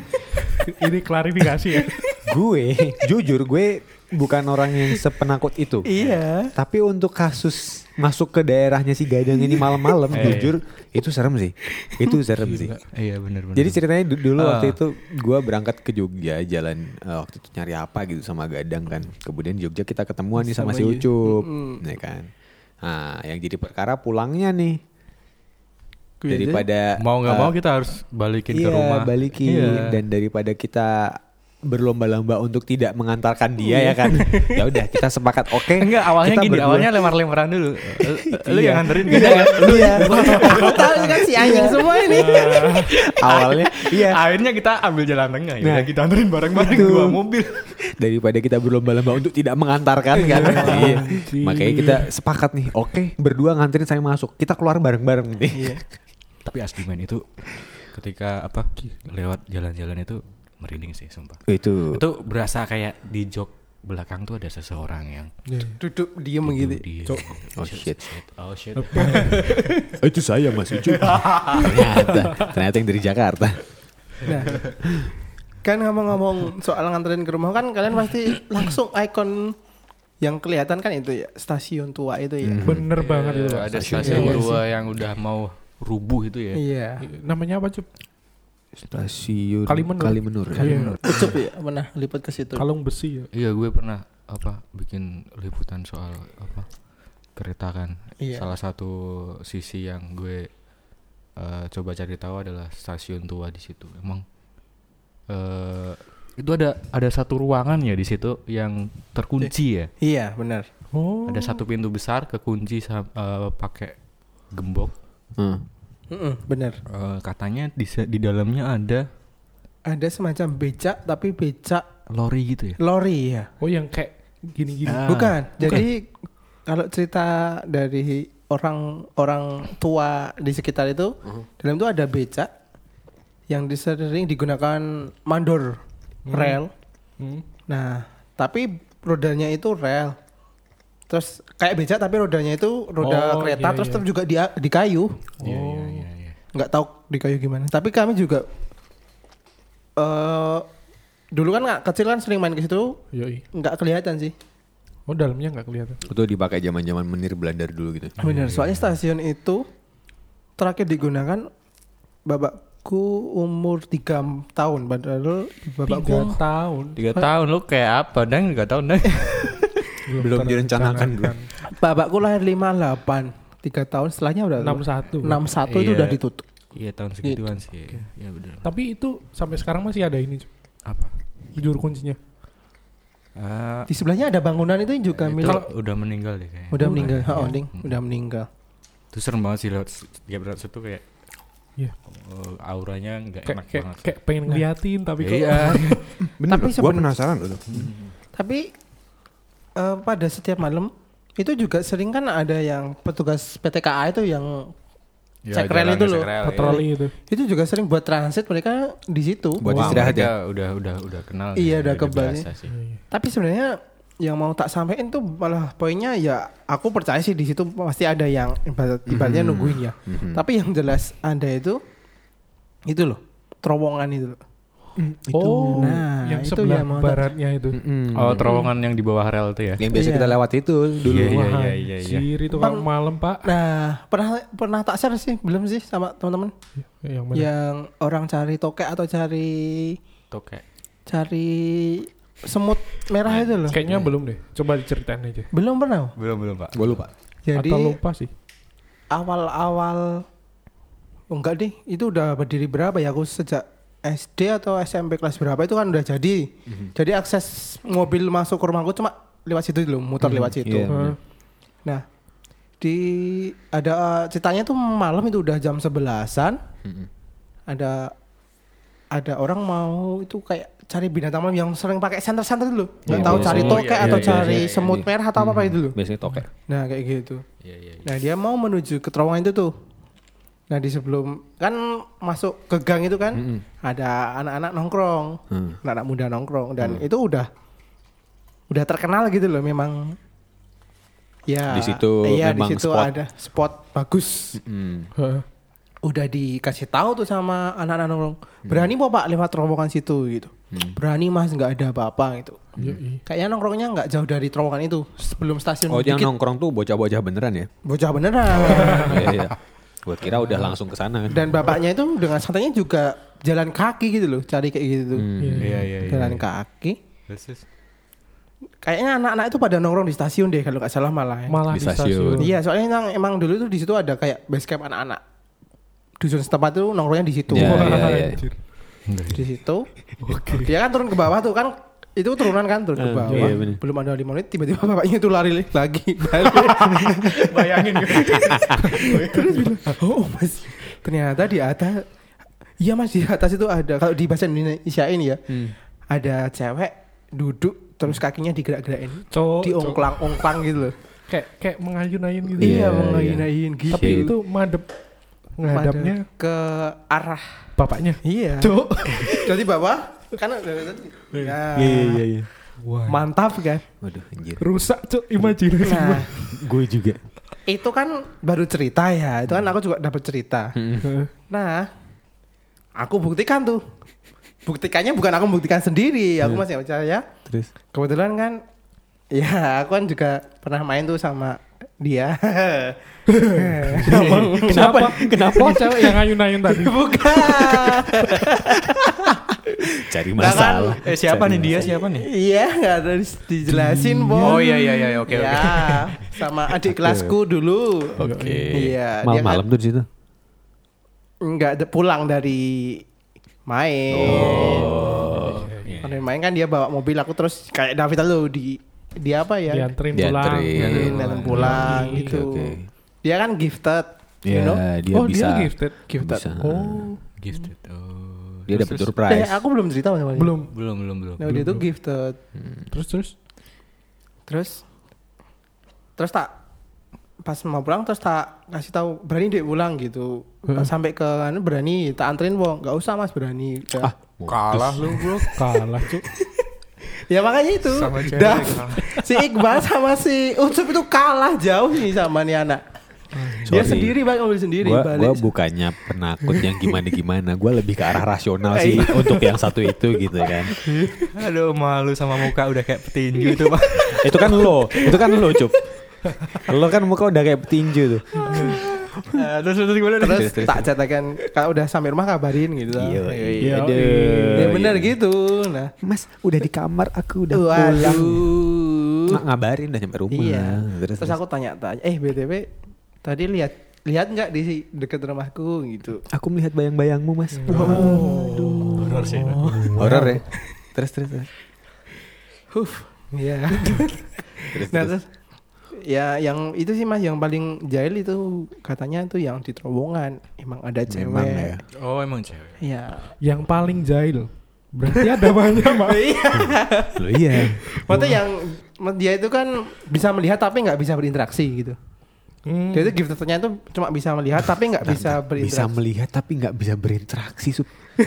Speaker 1: [LAUGHS]
Speaker 2: ini klarifikasi ya.
Speaker 1: gue, jujur gue bukan orang yang sepenakut itu.
Speaker 4: iya.
Speaker 1: Tapi untuk kasus masuk ke daerahnya si Gadang ini malam-malam, [LAUGHS]
Speaker 3: Eh.
Speaker 1: jujur itu serem sih. Itu serem sih.
Speaker 3: Iya benar benar.
Speaker 1: Jadi ceritanya du- dulu
Speaker 3: Ah.
Speaker 1: waktu itu gue berangkat ke Jogja jalan eh, waktu itu nyari apa gitu sama Gadang kan. Kemudian di Jogja kita ketemuan nih sama,
Speaker 4: Sama
Speaker 1: si
Speaker 4: Yu.
Speaker 1: Ucup,
Speaker 4: Mm-mm.
Speaker 1: ya kan. Nah, yang jadi perkara pulangnya nih
Speaker 4: Gue aja.
Speaker 1: daripada
Speaker 3: mau nggak
Speaker 1: eh,
Speaker 3: mau kita harus balikin
Speaker 1: iya,
Speaker 3: ke rumah.
Speaker 1: balikin
Speaker 3: Iya.
Speaker 1: dan daripada kita berlomba-lomba untuk tidak mengantarkan dia ya kan. [LAUGHS] ya udah kita sepakat oke.
Speaker 3: Enggak, awalnya
Speaker 1: kita
Speaker 3: gini,
Speaker 1: berdua-
Speaker 3: awalnya lemar-lemaran dulu. [LAUGHS] Lu
Speaker 1: Iya.
Speaker 3: yang nganterin
Speaker 1: Iya,
Speaker 3: kan? [LAUGHS]
Speaker 1: Lu ya.
Speaker 4: Aku tahu kan si anjing semua ini.
Speaker 1: Awalnya iya.
Speaker 3: Akhirnya kita ambil jalan tengah ya.
Speaker 1: Nah,
Speaker 3: kita anterin bareng-bareng
Speaker 1: itu.
Speaker 3: dua mobil.
Speaker 1: Daripada kita berlomba-lomba untuk tidak mengantarkan kan. Iya. Makanya kita sepakat nih, oke berdua nganterin saya masuk. Kita keluar bareng-bareng nih.
Speaker 3: Tapi asli man itu ketika apa lewat jalan-jalan itu merinding sih sumpah.
Speaker 1: Itu
Speaker 3: Itu berasa kayak di jok belakang tuh ada seseorang yang
Speaker 4: Duduk diem gitu.
Speaker 1: Oh, shit.
Speaker 3: Oh shit. [LAUGHS]
Speaker 1: itu saya Mas Ucup. [LAUGHS] ternyata, ternyata yang dari Jakarta.
Speaker 4: Nah, kan ngomong-ngomong soal nganterin ke rumah kan kalian pasti langsung ikon yang kelihatan kan itu ya stasiun tua itu ya.
Speaker 2: Bener banget itu.
Speaker 3: Ada
Speaker 2: Stasiun
Speaker 3: stasiun
Speaker 2: Iya,
Speaker 3: tua yang udah mau rubuh itu ya.
Speaker 4: Iya.
Speaker 2: Namanya apa cup?
Speaker 1: Stasiun
Speaker 2: Kalimenur.
Speaker 1: Kalimenur.
Speaker 2: Iya.
Speaker 4: Ucup ya pernah lipat ke situ.
Speaker 2: Kalung besi ya.
Speaker 3: Iya gue pernah apa bikin liputan soal apa kereta kan.
Speaker 4: Iya.
Speaker 3: Salah satu sisi yang gue eh, coba cari tahu adalah stasiun tua di situ. Emang eh itu ada ada satu ruangan ya di situ yang terkunci ya.
Speaker 4: Iya benar.
Speaker 2: Oh.
Speaker 3: Ada satu pintu besar kekunci eh, pakai gembok.
Speaker 1: Hmm.
Speaker 4: Mm-mm, benar.
Speaker 3: Eh, katanya di di dalamnya ada
Speaker 4: Ada semacam becak tapi becak
Speaker 3: lori gitu ya.
Speaker 4: lori ya.
Speaker 2: Oh yang kayak gini-gini.
Speaker 3: Ah.
Speaker 4: Bukan. Jadi kalau cerita dari orang-orang tua di sekitar itu, dalam itu ada becak yang sering digunakan mandor rel.
Speaker 2: Hmm.
Speaker 4: Nah, tapi rodanya itu rel. Terus kayak becak tapi rodanya itu roda
Speaker 2: Oh,
Speaker 4: kereta
Speaker 2: iya,
Speaker 4: terus
Speaker 2: iya.
Speaker 4: terus juga di, di kayu.
Speaker 3: Iya
Speaker 2: Oh.
Speaker 3: Iya iya iya.
Speaker 4: Nggak tahu di kayu gimana. Tapi kami juga eh dulu kan nggak kecil kan sering main ke situ
Speaker 2: Yoi.
Speaker 4: nggak kelihatan sih.
Speaker 2: Oh dalamnya nggak kelihatan.
Speaker 1: Itu dipakai zaman-zaman menir Belanda dulu gitu.
Speaker 4: Benar, soalnya stasiun itu terakhir digunakan babakku umur 3 tahun padahal
Speaker 2: Tiga
Speaker 4: babakku
Speaker 2: tahun.
Speaker 3: Tiga tahun lu kayak apa? Dan tiga tahun dan. [LAUGHS]
Speaker 1: Belum direncanakan dulu.
Speaker 4: babakku lahir 58 3 tahun setelahnya udah
Speaker 2: 61.
Speaker 4: 61 itu
Speaker 3: Iya.
Speaker 4: udah ditutup.
Speaker 3: Iya tahun segituan sih. Iya benar.
Speaker 2: Tapi itu sampai sekarang masih ada ini.
Speaker 3: Apa?
Speaker 2: Juru kuncinya.
Speaker 3: Ah,
Speaker 4: Di sebelahnya ada bangunan itu yang juga
Speaker 3: itu
Speaker 4: milik
Speaker 3: udah meninggal deh kayaknya.
Speaker 4: udah meninggal. Oh, ding, udah meninggal.
Speaker 3: Itu serem banget sih lewat tiap lewat situ kayak
Speaker 2: Iya.
Speaker 3: eh, auranya nggak
Speaker 2: Kayak
Speaker 3: enak
Speaker 2: kayak,
Speaker 3: banget.
Speaker 2: kayak pengen ngeliatin tapi kok
Speaker 3: Iya. [LAUGHS]
Speaker 1: Bener,
Speaker 4: Tapi
Speaker 1: gua
Speaker 4: seben-
Speaker 1: penasaran loh.
Speaker 4: Tapi eh, pada setiap malam itu juga sering kan ada yang petugas PTKA itu yang
Speaker 3: Ya,
Speaker 4: Cek rel itu loh,
Speaker 2: patroli itu.
Speaker 4: itu juga sering buat transit mereka di situ.
Speaker 1: Buat
Speaker 3: Wah,
Speaker 1: istirahat ya?
Speaker 3: Udah udah udah kenal.
Speaker 4: Iya, udah kebal. Tapi sebenarnya yang mau tak sampein tuh malah poinnya ya aku percaya sih di situ pasti ada yang ibarat, ibaratnya nungguin ya. Tapi yang jelas ada itu itu loh terowongan itu. loh.
Speaker 2: Oh,
Speaker 4: Nah,
Speaker 2: yang
Speaker 4: itu
Speaker 2: sebelah
Speaker 4: tak-
Speaker 2: baratnya itu.
Speaker 3: Oh, terowongan yang di bawah rel itu ya.
Speaker 1: Yang biasa
Speaker 4: Iya.
Speaker 1: kita lewat itu dulu.
Speaker 3: Iya, iya, iya, iya, iya.
Speaker 2: anjir, itu kalau malam pak.
Speaker 4: Nah, pernah pernah tak share sih belum sih sama teman-teman
Speaker 2: Yang mana?
Speaker 4: yang orang cari tokek atau cari
Speaker 3: kayak
Speaker 4: cari semut merah itu loh.
Speaker 2: Kayaknya belum deh. Coba diceritain aja.
Speaker 4: Belum pernah.
Speaker 3: belum belum pak.
Speaker 1: Gue lupa.
Speaker 4: Jadi
Speaker 2: Atau lupa sih.
Speaker 4: awal-awal oh, enggak deh itu udah berdiri berapa ya aku sejak SD atau SMP kelas berapa itu kan udah jadi jadi akses mobil masuk ke rumahku cuma lewat situ dulu muter lewat situ
Speaker 1: Iya, bener.
Speaker 4: nah di ada eh, ceritanya tuh malam itu udah jam sebelasan
Speaker 1: Mm-mm.
Speaker 4: ada ada orang mau itu kayak cari binatang malam yang sering pakai senter-senter dulu nggak
Speaker 1: Iya,
Speaker 4: tahu
Speaker 1: biasa.
Speaker 4: cari
Speaker 3: Oh,
Speaker 4: tokek
Speaker 3: iya,
Speaker 4: atau
Speaker 3: iya,
Speaker 4: cari
Speaker 3: iya, iya,
Speaker 4: semut
Speaker 1: iya.
Speaker 4: merah atau apa apa itu dulu
Speaker 1: Biasanya tokek.
Speaker 4: nah kayak gitu
Speaker 3: Iya iya. iya.
Speaker 4: Nah dia mau menuju ke terowongan itu tuh. Nah di sebelum kan masuk ke gang itu kan
Speaker 1: Mm-mm.
Speaker 4: ada anak-anak nongkrong,
Speaker 1: Hmm.
Speaker 4: anak-anak muda nongkrong dan itu udah udah terkenal gitu loh memang. Ya
Speaker 1: Di situ
Speaker 4: iya
Speaker 1: memang
Speaker 4: di situ
Speaker 1: spot.
Speaker 4: ada spot bagus.
Speaker 1: Mm.
Speaker 2: Heeh.
Speaker 4: Udah dikasih tahu tuh sama anak-anak nongkrong. Berani mau pak lewat terowongan situ gitu.
Speaker 1: Hmm.
Speaker 4: Berani mas nggak ada apa-apa gitu.
Speaker 2: Yoi.
Speaker 4: Kayaknya nongkrongnya nggak jauh dari terowongan itu sebelum stasiun
Speaker 1: Oh yang nongkrong tuh bocah-bocah beneran ya?
Speaker 4: Bocah beneran. [LAUGHS]
Speaker 1: Iya iya. Gue kira udah langsung ke sana kan.
Speaker 4: Dan bapaknya itu dengan santainya juga jalan kaki gitu loh, cari kayak gitu.
Speaker 1: Hmm.
Speaker 2: Iya.
Speaker 3: Iya iya iya.
Speaker 4: Jalan kaki.
Speaker 3: Terus, terus.
Speaker 4: Kayaknya anak-anak itu pada nongkrong di stasiun deh kalau nggak salah malah. ya.
Speaker 2: Malah
Speaker 1: Di
Speaker 2: di
Speaker 1: stasiun.
Speaker 2: stasiun.
Speaker 4: Iya, soalnya emang, emang dulu tuh di situ ada kayak base camp anak-anak. Dusun setempat tuh nongkrongnya di situ.
Speaker 1: Iya, iya, iya.
Speaker 2: anjir.
Speaker 4: di situ dia kan turun ke bawah tuh kan itu turunan kan turun ke
Speaker 1: Eh,
Speaker 4: bawah
Speaker 1: iya, bener.
Speaker 4: belum ada lima menit tiba-tiba bapaknya itu lari lagi [LAUGHS] balik [LAUGHS]
Speaker 3: Bayangin
Speaker 4: terus bilang oh mas ternyata di atas iya mas di atas itu ada kalau di bahasa Indonesia ini ya
Speaker 1: Hmm.
Speaker 4: ada cewek duduk terus kakinya digerak-gerakin
Speaker 2: Cok,
Speaker 4: diongklang-ongklang gitu loh
Speaker 2: kayak kayak mengayun-ayun gitu.
Speaker 1: Iya,
Speaker 4: iya
Speaker 1: iya.
Speaker 4: mengayin-ayin gitu
Speaker 2: Tapi itu madep ngadapnya
Speaker 4: ke arah
Speaker 2: bapaknya.
Speaker 4: iya
Speaker 2: Cok.
Speaker 4: jadi bawah kan ya,
Speaker 1: Iya iya iya.
Speaker 2: Wah.
Speaker 4: mantap kan
Speaker 1: Waduh anjir.
Speaker 2: Rusak cok imajinasi gua.
Speaker 4: nah
Speaker 1: Gue juga.
Speaker 4: itu kan baru cerita ya itu kan aku juga dapat cerita
Speaker 1: Hmm.
Speaker 4: nah aku buktikan tuh buktikannya bukan aku buktikan sendiri aku
Speaker 1: Hmm.
Speaker 4: masih percaya
Speaker 1: Terus
Speaker 4: kebetulan kan ya aku kan juga pernah main tuh sama dia
Speaker 2: Kenapa? Kenapa cewek yang ayun-ayun tadi?
Speaker 4: bukan [LAUGHS]
Speaker 1: cari
Speaker 4: Nah, kan,
Speaker 1: masalah.
Speaker 3: Eh siapa
Speaker 1: Cari
Speaker 3: nih dia
Speaker 1: masalah.
Speaker 3: siapa nih?
Speaker 4: iya nggak ada di- dijelasin bos
Speaker 3: Oh iya iya iya oke
Speaker 4: ya,
Speaker 3: oke.
Speaker 4: sama adik kelasku dulu
Speaker 3: Oke.
Speaker 4: iya dia kan
Speaker 1: Malam-malam tuh di situ.
Speaker 4: nggak ada pulang dari main
Speaker 1: Oh.
Speaker 4: Dari main kan dia bawa mobil aku terus kayak David lalu di dia apa ya
Speaker 2: Dianterin
Speaker 1: Dianterin.
Speaker 2: pulang.
Speaker 4: Dianterin, datang pulang
Speaker 1: Oke,
Speaker 4: gitu
Speaker 1: oke.
Speaker 4: dia kan gifted you
Speaker 1: Ya,
Speaker 4: know
Speaker 1: dia
Speaker 2: oh
Speaker 1: bisa.
Speaker 2: dia gifted.
Speaker 4: gifted
Speaker 1: bisa.
Speaker 2: Oh
Speaker 3: Gifted. Oh.
Speaker 1: Dia dapat door
Speaker 4: Eh, aku belum cerita sama dia.
Speaker 2: belum.
Speaker 3: Belum belum belum.
Speaker 4: Nah, dia tuh gifted.
Speaker 2: Terus terus.
Speaker 4: Terus terus tak pas mau pulang terus tak kasih tahu berani dek pulang gitu. Pas sampai ke anu berani tak anterin wo. Enggak usah Mas berani. Udah.
Speaker 1: Ah,
Speaker 3: Kalah lu bro.
Speaker 2: Kalah cok. [LAUGHS]
Speaker 4: Ya makanya itu.
Speaker 3: Sama cewek
Speaker 4: si Iqbal sama si Ucup itu kalah jauh nih sama nih anak. Dia
Speaker 1: Sorry.
Speaker 4: sendiri balik mobil sendiri
Speaker 1: Gua,
Speaker 4: balik.
Speaker 1: gua bukannya penakut yang gimana-gimana. Gua lebih ke arah rasional sih untuk yang satu itu gitu kan.
Speaker 3: Aduh malu sama muka udah kayak petinju itu pak.
Speaker 1: itu kan lo, itu kan lo cup. Lo kan muka udah kayak petinju tuh.
Speaker 3: Eh, terus terus gimana?
Speaker 4: Terus
Speaker 1: Terus, terus,
Speaker 4: tak catakan kalau udah sampai rumah kabarin gitu.
Speaker 1: Iya,
Speaker 2: Iya,
Speaker 1: iya,
Speaker 2: iya.
Speaker 4: Ya benar gitu. Nah,
Speaker 1: Mas, udah di kamar, aku udah
Speaker 4: waduh.
Speaker 1: Nggak ngabarin udah nyampe rumah.
Speaker 4: Iya.
Speaker 1: Terus,
Speaker 4: Terus aku tanya-tanya, eh BTW tadi lihat lihat nggak di dekat rumahku gitu.
Speaker 1: aku melihat bayang-bayangmu, Mas.
Speaker 3: Horor sih. itu.
Speaker 1: Horor ya. Terus terus. terus.
Speaker 4: Huh, iya. [LAUGHS]
Speaker 1: Terus,
Speaker 4: nah
Speaker 1: terus.
Speaker 4: terus ya yang itu sih mas yang paling jahil itu katanya tuh yang di terowongan emang ada cewek.
Speaker 1: Memang ya.
Speaker 3: Oh emang cewek.
Speaker 4: Iya.
Speaker 2: Yang paling jahil. Berarti ada banyak [LAUGHS] pak.
Speaker 4: Iya.
Speaker 1: Lo iya.
Speaker 4: Maksudnya yang dia itu kan bisa melihat tapi nggak bisa berinteraksi gitu.
Speaker 2: Hmm.
Speaker 4: Dia itu gifternya itu cuma bisa melihat tapi nggak bisa
Speaker 1: Bisa
Speaker 4: berinteraksi.
Speaker 1: melihat tapi nggak bisa berinteraksi, Sup. [LAUGHS]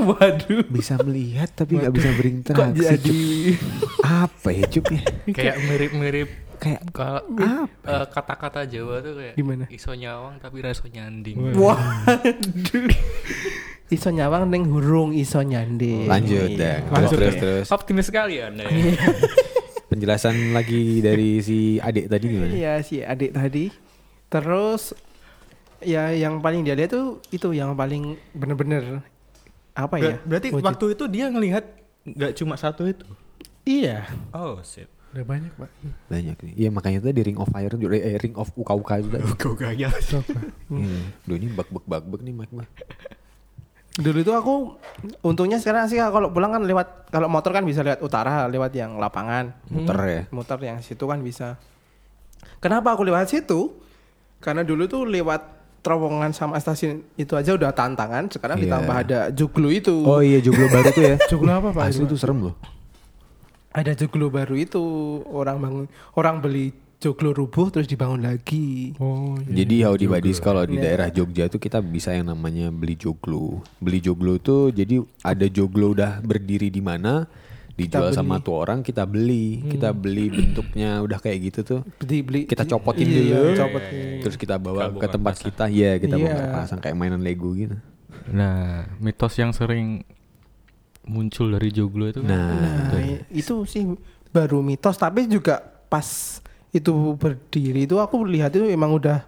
Speaker 4: Waduh.
Speaker 1: Bisa melihat tapi nggak bisa
Speaker 4: Kok
Speaker 1: berinteraksi.
Speaker 4: jadi
Speaker 1: Cup. Apa ya, Cup ya? [LAUGHS]
Speaker 3: Kayak mirip-mirip
Speaker 1: Kayak
Speaker 3: kalau
Speaker 1: apa?
Speaker 3: eh, kata-kata Jawa tuh kayak
Speaker 4: Gimana?
Speaker 3: iso nyawang tapi raso nyanding.
Speaker 4: Waduh. iso nyawang neng hurung iso nyande.
Speaker 1: Lanjut. Terus
Speaker 4: Lanjut
Speaker 1: terus
Speaker 4: ya.
Speaker 1: terus.
Speaker 3: Optimis sekali anda ya.
Speaker 1: Penjelasan lagi dari si adik tadi gimana?
Speaker 4: Iya si adik tadi. Terus ya yang paling dia lihat tuh itu yang paling bener-bener apa ya?
Speaker 3: Ber- Berarti
Speaker 4: wujud.
Speaker 3: waktu itu dia ngelihat nggak cuma satu itu.
Speaker 4: iya.
Speaker 3: Oh sip.
Speaker 2: Udah banyak pak.
Speaker 1: Banyak nih. Iya makanya tadi Ring of Fire juga eh, Ring of Uka Uka juga.
Speaker 3: Kau gaya.
Speaker 1: Hmm. Duh ini bak bak bak bak nih Mike mah.
Speaker 4: Dulu itu aku untungnya sekarang sih kalau pulang kan lewat kalau motor kan bisa lewat utara, lewat yang lapangan.
Speaker 1: Muter ya.
Speaker 4: Motor yang situ kan bisa. Kenapa aku lewat situ? Karena dulu tuh lewat terowongan sama stasiun itu aja udah tantangan. Sekarang
Speaker 1: Iya.
Speaker 4: ditambah ada joglo itu.
Speaker 1: Oh iya joglo baru tuh ya. [LAUGHS]
Speaker 2: Joglo apa pak?
Speaker 1: Asli
Speaker 2: itu,
Speaker 1: tuh serem loh.
Speaker 4: Ada joglo baru itu orang bangun orang beli joglo rubuh terus dibangun lagi.
Speaker 2: Oh iya.
Speaker 1: Jadi how di Badis kalau di
Speaker 4: Iya.
Speaker 1: daerah Jogja tuh kita bisa yang namanya beli joglo. Beli joglo tuh jadi ada joglo udah berdiri di mana dijual sama tuh orang kita beli. Kita beli bentuknya udah kayak gitu tuh.
Speaker 4: Beli, beli
Speaker 1: Kita copotin
Speaker 4: iya,
Speaker 1: dulu.
Speaker 4: copot.
Speaker 1: Terus kita bawa
Speaker 3: Kita
Speaker 1: ke
Speaker 3: bongkar
Speaker 1: tempat
Speaker 3: pasang.
Speaker 1: kita. Iya, kita
Speaker 4: Iya.
Speaker 1: bongkar pasang kayak mainan Lego gitu.
Speaker 3: Nah, mitos yang sering muncul dari joglo itu kan.
Speaker 1: Nah,
Speaker 4: Nah, i- itu sih baru mitos tapi juga pas itu berdiri itu aku lihat itu emang udah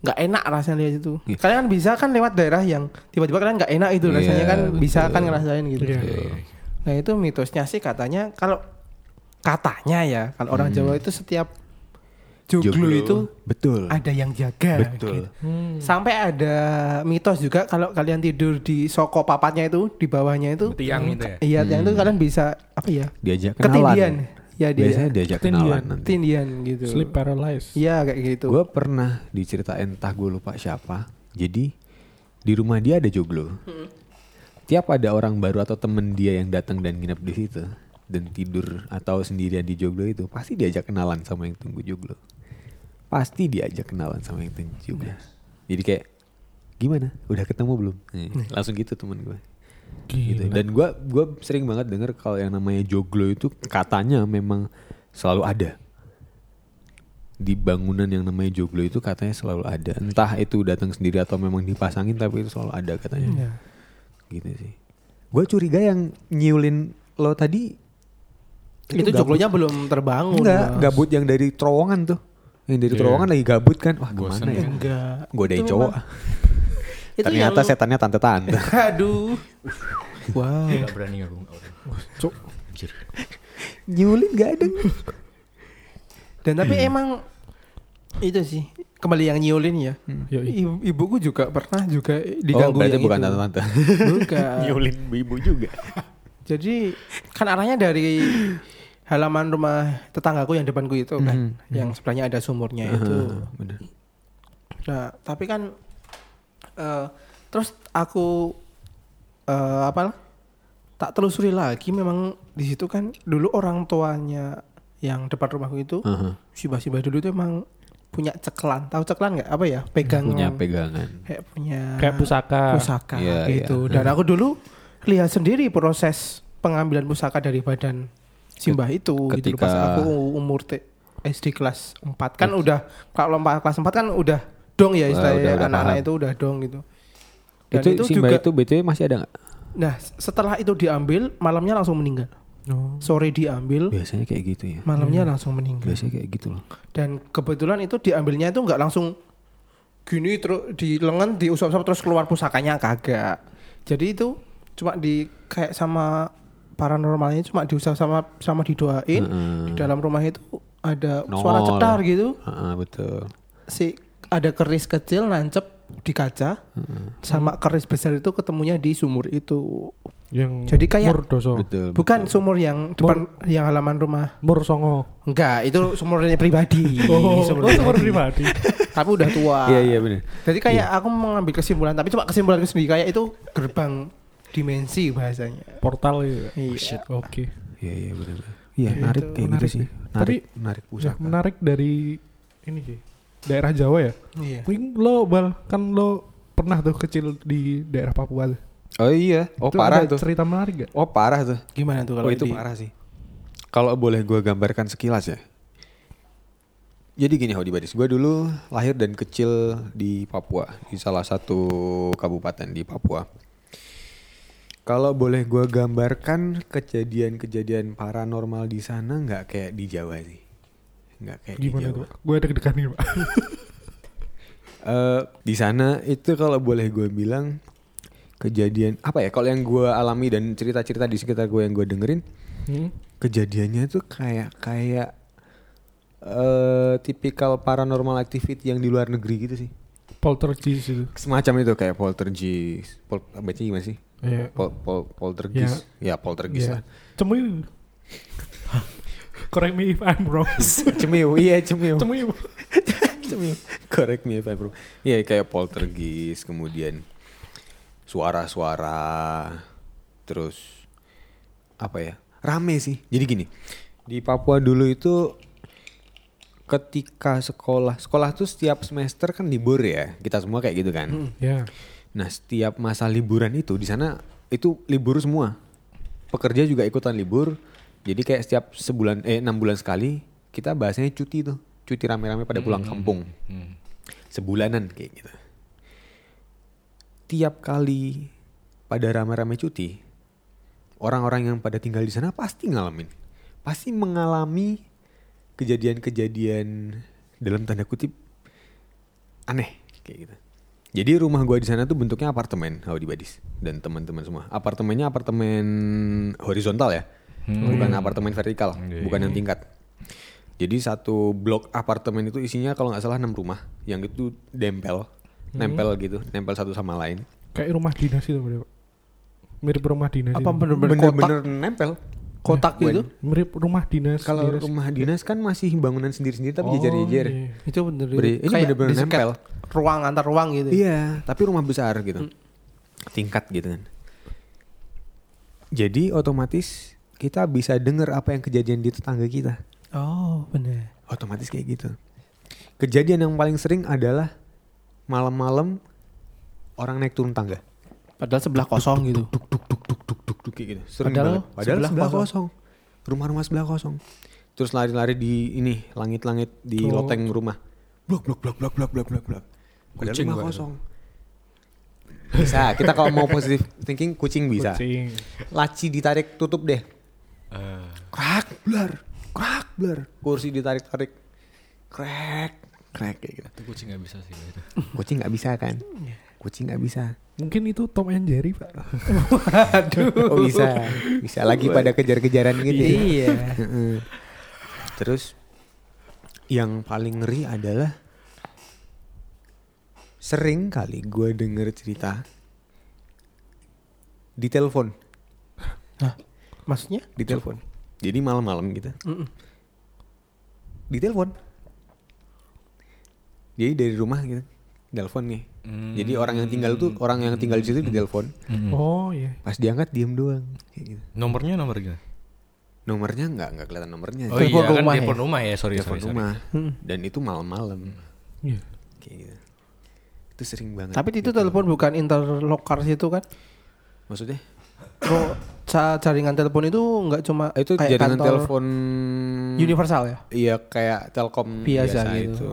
Speaker 4: nggak enak rasanya lihat itu.
Speaker 1: Iya.
Speaker 4: Kalian kan bisa kan lewat daerah yang tiba-tiba kalian nggak enak itu
Speaker 1: Iya,
Speaker 4: rasanya kan bisa
Speaker 1: betul.
Speaker 4: kan ngerasain gitu.
Speaker 2: Iya.
Speaker 4: Nah itu mitosnya sih katanya kalau katanya ya kalau orang
Speaker 1: Hmm.
Speaker 4: Jawa itu setiap joglo, itu
Speaker 1: betul.
Speaker 4: ada yang jaga.
Speaker 1: Betul.
Speaker 4: gitu. Sampai ada mitos juga kalau kalian tidur di soko papatnya itu di bawahnya itu
Speaker 3: Tiang itu ya?
Speaker 4: Iya, tiang itu kalian bisa apa ya?
Speaker 1: Diajak
Speaker 4: Ketindian. Ya dia.
Speaker 1: Biasanya diajak kenalan nanti.
Speaker 4: Ketindian gitu.
Speaker 2: Sleep paralysis.
Speaker 4: Iya kayak gitu.
Speaker 1: Gue pernah diceritain entah gue lupa siapa. Jadi di rumah dia ada joglo. Tiap ada orang baru atau temen dia yang datang dan nginep di situ dan tidur atau sendirian di joglo itu pasti diajak kenalan sama yang tunggu joglo. Pasti diajak kenalan sama yang tunggu joglo. Jadi kayak gimana? Udah ketemu belum? Eh, Langsung gitu temen gue. Gitu. Dan gue gua sering banget denger kalau yang namanya joglo itu katanya memang selalu ada di bangunan yang namanya joglo itu katanya selalu ada. Entah itu datang sendiri atau memang dipasangin tapi itu selalu ada katanya.
Speaker 4: Iya.
Speaker 1: Gitu sih. Gue curiga yang nyiulin lo tadi
Speaker 4: itu
Speaker 1: gabut.
Speaker 4: joglonya belum terbangun.
Speaker 1: enggak
Speaker 4: Mas.
Speaker 1: gabut yang dari terowongan tuh. Yang dari
Speaker 3: Iya.
Speaker 1: terowongan lagi gabut kan. Wah, gimana ya?
Speaker 3: ya.
Speaker 4: Enggak.
Speaker 1: Godain
Speaker 4: Itu
Speaker 1: cowok.
Speaker 4: Itu
Speaker 1: Ternyata
Speaker 4: yang-
Speaker 1: setannya tante-tante. [LAUGHS]
Speaker 4: Aduh. Wow.
Speaker 3: Gak berani aku. nggak berani.
Speaker 2: Cuk.
Speaker 3: Anjir.
Speaker 1: Nyulin gak ada.
Speaker 4: Dan tapi emang itu sih kembali yang nyiulin ya.
Speaker 2: Yoi.
Speaker 4: Ibu- ibuku juga pernah juga
Speaker 1: Oh,
Speaker 4: diganggu
Speaker 1: berarti
Speaker 4: yang
Speaker 1: bukan
Speaker 4: itu.
Speaker 1: tante-tante.
Speaker 4: Bukan. [LAUGHS]
Speaker 1: Nyulin ibu juga.
Speaker 4: Jadi kan arahnya dari halaman rumah tetanggaku yang depanku itu kan,
Speaker 1: Mhm,
Speaker 4: yang sebelahnya ada sumurnya itu.
Speaker 1: Bener.
Speaker 4: Nah, tapi kan eh, terus aku eh, apa? Tak telusuri lagi memang di situ kan dulu orang tuanya yang depan rumahku itu
Speaker 1: Aha.
Speaker 4: si Basiba dulu itu emang punya ceklan. Tahu ceklan nggak? Apa ya? Pegang
Speaker 1: Punya pegangan.
Speaker 4: kayak punya
Speaker 2: Kayak pusaka.
Speaker 4: pusaka
Speaker 1: Iya,
Speaker 4: gitu.
Speaker 1: iya.
Speaker 4: Dan aku dulu lihat sendiri proses pengambilan pusaka dari badan Simbah itu gitu loh. pas
Speaker 1: ketika-
Speaker 4: aku umur te- SD kelas 4 kan udah kalau lompat kelas 4 kan udah dong ya
Speaker 1: Wah,
Speaker 4: istilahnya anak-anak itu udah dong gitu. Dan
Speaker 1: itu,
Speaker 4: itu,
Speaker 1: Simba
Speaker 4: juga
Speaker 1: itu BTW masih ada nggak?
Speaker 4: nah setelah itu diambil malamnya langsung meninggal.
Speaker 2: Oh.
Speaker 4: Sore diambil,
Speaker 1: Biasanya kayak gitu ya.
Speaker 4: malamnya langsung meninggal.
Speaker 1: Biasanya kayak gitu loh.
Speaker 4: Dan kebetulan itu diambilnya itu nggak langsung gini terus di lengan diusap-usap terus keluar pusakanya kagak. Jadi itu cuma di kayak sama paranormalnya cuma diusap sama sama didoain.
Speaker 1: Heeh.
Speaker 4: Di dalam rumah itu ada
Speaker 1: Nongol.
Speaker 4: suara cetar gitu.
Speaker 1: Heeh, betul.
Speaker 4: Si ada keris kecil nancep di kaca sama keris besar itu ketemunya di sumur itu.
Speaker 2: Yang
Speaker 4: Jadi kayak-
Speaker 2: Murdoso.
Speaker 1: Betul.
Speaker 4: Bukan sumur yang depan yang halaman rumah.
Speaker 2: Mur Songo.
Speaker 4: Enggak, itu sumurnya pribadi. [LAUGHS]
Speaker 2: Oh,
Speaker 4: Sumur
Speaker 2: oh, sumur pribadi. [LAUGHS]
Speaker 4: Tapi udah tua.
Speaker 1: Iya iya benar.
Speaker 4: Jadi kayak aku mengambil kesimpulan, tapi cuma kesimpulanku sendiri kayak itu gerbang dimensi bahasanya.
Speaker 2: Portal itu.
Speaker 4: Iya.
Speaker 2: Oke.
Speaker 1: Iya iya benar. Iya
Speaker 4: Itu
Speaker 1: menarik kayak
Speaker 2: menarik
Speaker 1: gitu sih.
Speaker 2: sih.
Speaker 1: Narik,
Speaker 2: Tapi,
Speaker 1: narik
Speaker 2: Ya,
Speaker 1: pusaka.
Speaker 2: menarik dari ini sih. Daerah Jawa ya.
Speaker 4: Iya.
Speaker 2: Mungkin lo bal kan lo pernah tuh kecil di daerah Papua tuh.
Speaker 1: Oh iya. Oh
Speaker 2: Itu
Speaker 1: parah
Speaker 2: ada
Speaker 1: tuh.
Speaker 2: Cerita menarik gak?
Speaker 1: Oh parah tuh.
Speaker 4: Gimana tuh
Speaker 1: Oh
Speaker 4: kalau
Speaker 1: itu
Speaker 4: di-
Speaker 1: parah sih. Kalau boleh gue gambarkan sekilas ya. Jadi gini Hodi Badis, gue dulu lahir dan kecil di Papua, di salah satu kabupaten di Papua. Kalau boleh gue gambarkan kejadian-kejadian paranormal di sana nggak kayak di Jawa sih, nggak kayak di
Speaker 2: Gimana tuh? Gue deg-degan nih pak. [LAUGHS]
Speaker 1: Eh, di sana itu kalau boleh gue bilang kejadian apa ya? Kalau yang gue alami dan cerita-cerita di sekitar gue yang gue dengerin,
Speaker 2: Hmm?
Speaker 1: kejadiannya tuh kayak kayak eh tipikal paranormal activity yang di luar negeri gitu sih.
Speaker 2: Poltergeist itu.
Speaker 1: Semacam itu kayak poltergeist. Pol, bacanya gimana sih?
Speaker 2: Iya.
Speaker 1: Pol, pol, poltergeist. Ya, poltergeist
Speaker 2: Iya.
Speaker 1: lah. [LAUGHS]
Speaker 2: Correct me if I'm wrong. [LAUGHS]
Speaker 1: Cemiu, iya cemiu.
Speaker 2: Cemiu. [LAUGHS]
Speaker 1: Cemiu. Correct me if I'm wrong. Iya kayak poltergeist, kemudian suara-suara, terus apa ya? Rame sih. Jadi gini, di Papua dulu itu ketika sekolah, sekolah tuh setiap semester kan libur ya. Kita semua kayak gitu kan.
Speaker 2: Ya.
Speaker 1: Nah, setiap masa liburan itu di sana itu libur semua. Pekerja juga ikutan libur. Jadi kayak setiap sebulan eh enam bulan sekali kita bahasanya cuti tuh. Cuti rame-rame pada pulang kampung.
Speaker 3: Hmm.
Speaker 1: Sebulanan kayak gitu. Tiap kali pada rame-rame cuti, orang-orang yang pada tinggal di sana pasti ngalamin. Pasti mengalami kejadian-kejadian dalam tanda kutip aneh kayak gitu. Jadi rumah gua di sana tuh bentuknya apartemen, Howdy Badis dan teman-teman semua. Apartemennya apartemen horizontal ya, bukan apartemen vertikal,
Speaker 3: Iya,
Speaker 1: bukan
Speaker 3: iya.
Speaker 1: yang tingkat. Jadi satu blok apartemen itu isinya kalau nggak salah enam rumah, yang itu dempel, nempel gitu, nempel satu sama lain.
Speaker 2: Kayak rumah dinas itu Pak. Mirip rumah dinas
Speaker 4: Apa
Speaker 2: itu.
Speaker 4: bener-bener kotak,
Speaker 1: nempel.
Speaker 4: kotak gitu?
Speaker 2: Mirip rumah dinas.
Speaker 1: Kalau
Speaker 2: dinas.
Speaker 1: rumah dinas kan masih bangunan sendiri-sendiri tapi
Speaker 2: Oh,
Speaker 1: jejer-jejer.
Speaker 2: iya.
Speaker 4: Itu bener
Speaker 1: Beri- ini
Speaker 4: kayak
Speaker 1: bener-bener nempel.
Speaker 4: Ruang antar ruang gitu.
Speaker 1: Iya, tapi rumah besar gitu. Tingkat gitu kan. Jadi otomatis kita bisa dengar apa yang kejadian di tetangga kita.
Speaker 4: Oh, bener.
Speaker 1: Otomatis kayak gitu. Kejadian yang paling sering adalah malam-malam orang naik turun tangga.
Speaker 4: Padahal sebelah kosong gitu.
Speaker 1: Duk duk duk duk duk duk duk kayak gitu. Sering
Speaker 4: Padahal
Speaker 1: banget. Padahal
Speaker 4: sebelah
Speaker 1: sebelah,
Speaker 4: kosong.
Speaker 1: Rumah-rumah sebelah kosong. Terus lari-lari di ini langit-langit di
Speaker 2: Oh.
Speaker 1: loteng rumah. Blok blok blok blok blok blok blok blok. Padahal
Speaker 3: Kucing
Speaker 1: rumah kosong. Bisa, kita kalau mau positive thinking kucing bisa.
Speaker 2: Kucing.
Speaker 1: Laci ditarik tutup deh. Krak, blar, krak, blar. Kursi ditarik-tarik. Krek, krek kayak gitu.
Speaker 3: itu kucing nggak bisa sih itu.
Speaker 1: Kucing nggak bisa kan? Kucing nggak bisa.
Speaker 2: Mungkin itu Tom and Jerry pak.
Speaker 1: Oh bisa, bisa lagi pada kejar-kejaran gitu. ya.
Speaker 4: Iya.
Speaker 1: Heeh. Terus yang paling ngeri adalah sering kali gue denger cerita di telepon,
Speaker 4: Maksudnya?
Speaker 1: di telepon. Jadi malam-malam gitu,
Speaker 4: Mm-mm.
Speaker 1: di telepon. Jadi dari rumah gitu, telepon nih. Jadi orang yang tinggal tuh orang yang tinggal di situ di telepon.
Speaker 3: Mm-mm.
Speaker 2: Oh iya.
Speaker 1: Pas diangkat diem doang, kayak gitu.
Speaker 3: Nomornya nomor gimana?
Speaker 1: Nomornya nggak nggak kelihatan nomornya.
Speaker 3: Oh
Speaker 4: Telepon
Speaker 3: iya kan
Speaker 4: rumah ya?
Speaker 3: telepon rumah ya, sorry
Speaker 1: telepon
Speaker 3: sorry. sorry.
Speaker 1: rumah.
Speaker 4: Mm.
Speaker 1: Dan itu malam-malam,
Speaker 2: Iya.
Speaker 1: kayak gitu. Itu sering banget.
Speaker 4: Tapi itu
Speaker 1: gitu.
Speaker 4: telepon bukan interlokar situ kan?
Speaker 1: Maksudnya?
Speaker 4: Oh, jaringan telepon itu nggak cuma
Speaker 1: Itu
Speaker 4: kayak
Speaker 1: jaringan
Speaker 4: kantor
Speaker 1: telepon
Speaker 4: universal ya?
Speaker 1: Iya kayak Telkom
Speaker 4: Biasa
Speaker 1: biasa,
Speaker 4: gitu.
Speaker 1: itu.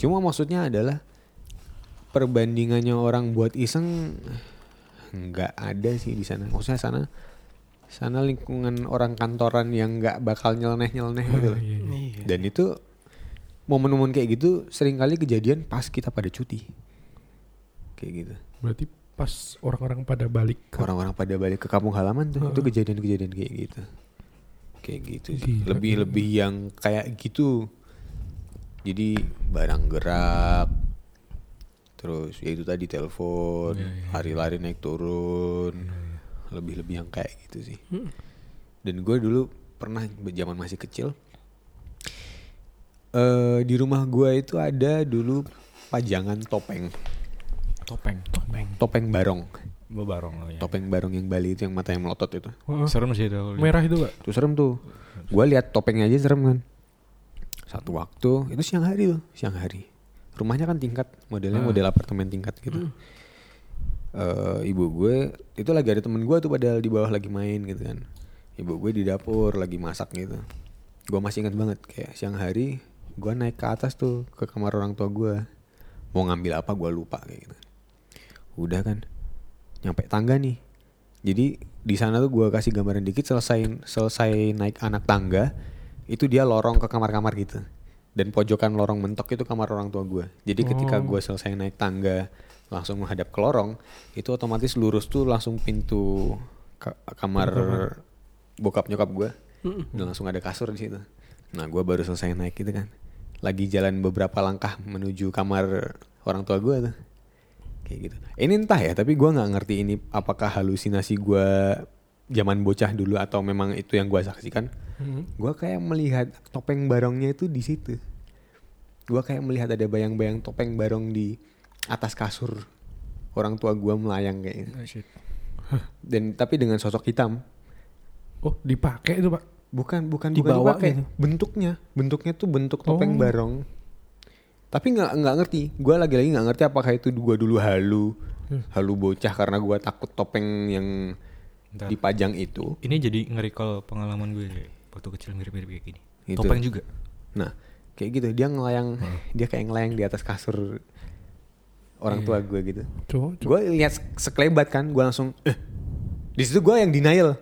Speaker 1: Cuma maksudnya adalah perbandingannya orang buat iseng nggak ada sih di sana. Maksudnya sana sana lingkungan orang kantoran yang nggak bakal nyeleneh nyeleneh gitu loh.
Speaker 2: Iya, iya.
Speaker 4: Iya.
Speaker 1: Dan itu momen-momen kayak gitu sering kali kejadian pas kita pada cuti. Kayak gitu.
Speaker 2: Berarti pas orang-orang pada balik ke
Speaker 1: Orang-orang pada balik ke kampung halaman tuh, itu
Speaker 2: Heeh.
Speaker 1: kejadian-kejadian kayak gitu. Kayak gitu sih. Lebih-lebih yang kayak gitu. Jadi barang gerak, terus ya itu tadi telepon,
Speaker 3: Iya, iya,
Speaker 1: lari-lari naik turun,
Speaker 3: iya.
Speaker 1: lebih-lebih yang kayak gitu sih. Dan gue dulu pernah zaman masih kecil, eh di rumah gue itu ada dulu pajangan topeng,
Speaker 3: Topeng. Topeng.
Speaker 1: topeng barong,
Speaker 3: Bebarong oh, ya.
Speaker 1: topeng barong yang Bali itu yang matanya melotot itu.
Speaker 3: Serem sih itu.
Speaker 2: merah itu pak.
Speaker 1: Itu serem tuh. Gue lihat topengnya aja serem kan. Satu waktu itu siang hari tuh, siang hari. Rumahnya kan tingkat, modelnya
Speaker 3: Ah.
Speaker 1: model apartemen tingkat gitu. Eh, ibu gue itu lagi ada temen gue tuh padahal di bawah lagi main gitu kan. Ibu gue di dapur lagi masak gitu. Gue masih ingat banget kayak siang hari gue naik ke atas tuh ke kamar orang tua gue. Mau ngambil apa gue lupa kayak gitu. Udah kan, nyampe tangga nih. Jadi di sana tuh gue kasih gambaran dikit selesai selesai naik anak tangga itu dia lorong ke kamar-kamar gitu. Dan pojokan lorong mentok itu kamar orang tua gue. Jadi ketika
Speaker 2: Oh.
Speaker 1: gue selesai naik tangga langsung menghadap ke lorong itu otomatis lurus tuh langsung pintu ka- kamar bokap nyokap gue. Dan langsung ada kasur di situ. Nah gue baru selesai naik gitu kan. Lagi jalan beberapa langkah menuju kamar orang tua gue tuh kayak gitu. Ini entah ya, tapi gua nggak ngerti ini apakah halusinasi gua zaman bocah dulu atau memang itu yang gua saksikan. Gua kayak melihat topeng barongnya itu di situ. Gua kayak melihat ada bayang-bayang topeng barong di atas kasur orang tua gua melayang kayak gitu.
Speaker 3: Oh, shit.
Speaker 1: Dan tapi dengan sosok hitam.
Speaker 2: Oh dipakai itu pak.
Speaker 1: Bukan, bukan
Speaker 4: Dibawa
Speaker 1: bukan dipakai.
Speaker 4: gitu?
Speaker 1: Bentuknya, bentuknya tuh bentuk topeng
Speaker 2: Oh.
Speaker 1: barong. Tapi nggak nggak ngerti. Gua lagi-lagi nggak ngerti apakah itu gua dulu halu, halu bocah karena gua takut topeng yang
Speaker 3: Bentar.
Speaker 1: dipajang itu.
Speaker 3: Ini jadi nge-recall pengalaman gue waktu kecil mirip-mirip kayak gini.
Speaker 1: Gitu.
Speaker 3: Topeng juga.
Speaker 1: Nah, kayak gitu dia ngelayang, [LAUGHS] dia kayak ngelayang di atas kasur orang tua gue gitu. Gue lihat sekelebat kan, gue langsung, eh, di situ gue yang denial.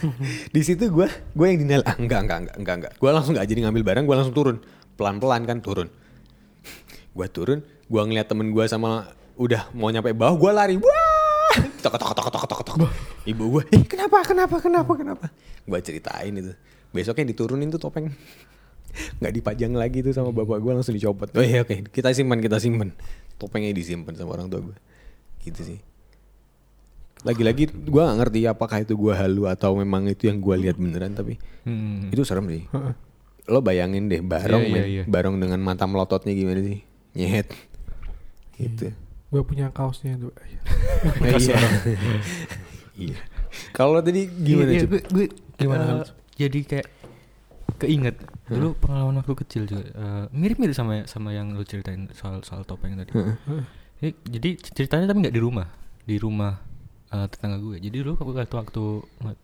Speaker 1: [LAUGHS] di situ gue, gue yang denial. Ah, enggak, enggak, enggak, enggak, enggak. Gue langsung nggak jadi ngambil barang, gue langsung turun, pelan-pelan kan turun. Gue turun, gue ngeliat temen gue sama udah mau nyampe bawah, gue lari, wah, [LAUGHS] tok tok tok tok tok tok. Ibu gue, eh kenapa, kenapa, kenapa, kenapa? Gue ceritain itu. Besoknya diturunin tuh topeng. [LAUGHS] nggak dipajang lagi tuh sama bapak gue langsung dicopot. Oh iya oke, kita simpan kita simpan. Topengnya disimpan sama orang tua gue. Gitu sih. Lagi-lagi gue gak ngerti apakah itu gue halu atau memang itu yang gue lihat beneran tapi
Speaker 3: Hmm.
Speaker 1: itu serem sih. Lo bayangin deh barong
Speaker 3: Iya, iya,
Speaker 1: men.
Speaker 3: iya.
Speaker 1: barong dengan mata melototnya gimana sih? Nyet. Gitu.
Speaker 2: Gue punya kaosnya tuh. [LAUGHS]
Speaker 1: iya. iya. Kalau tadi gimana
Speaker 3: Iya, gue, gue
Speaker 2: Gimana, Hans?
Speaker 3: jadi kayak keinget dulu pengalaman waktu kecil juga eh, mirip-mirip sama sama yang lu ceritain soal soal topeng tadi. Jadi, jadi ceritanya tapi nggak di rumah, di rumah eh, tetangga gue. Jadi dulu waktu waktu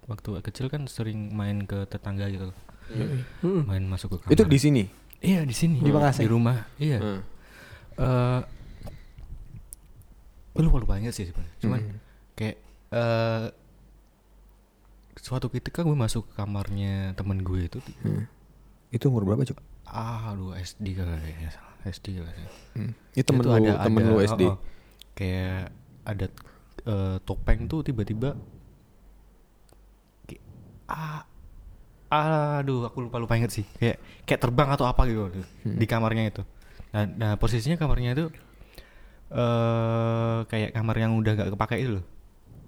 Speaker 3: waktu kecil kan sering main ke tetangga gitu,
Speaker 4: Mm.
Speaker 3: main masuk ke kamar.
Speaker 1: Itu di sini.
Speaker 3: Iya di sini
Speaker 4: Di Bekasi?
Speaker 3: di rumah. Iya. Eh, gue lupa lupa inget sih sebenarnya. Cuman
Speaker 1: Hmm.
Speaker 3: kayak eh suatu ketika gue masuk ke kamarnya temen gue itu
Speaker 1: Hmm. Itu umur berapa coba?
Speaker 3: ah aduh SD kali ya salah SD kali ya.
Speaker 1: Hmm. Itu temen
Speaker 3: Itu
Speaker 1: lu,
Speaker 3: ada-
Speaker 1: temen
Speaker 3: ada-
Speaker 1: lu SD.
Speaker 3: oh, oh. kayak ada eh, topeng tuh tiba-tiba ah aduh aku lupa lupa inget sih kayak kayak terbang atau apa gitu
Speaker 1: Hmm.
Speaker 3: di kamarnya itu nah, nah posisinya kamarnya itu eh kayak kamar yang udah gak kepake itu loh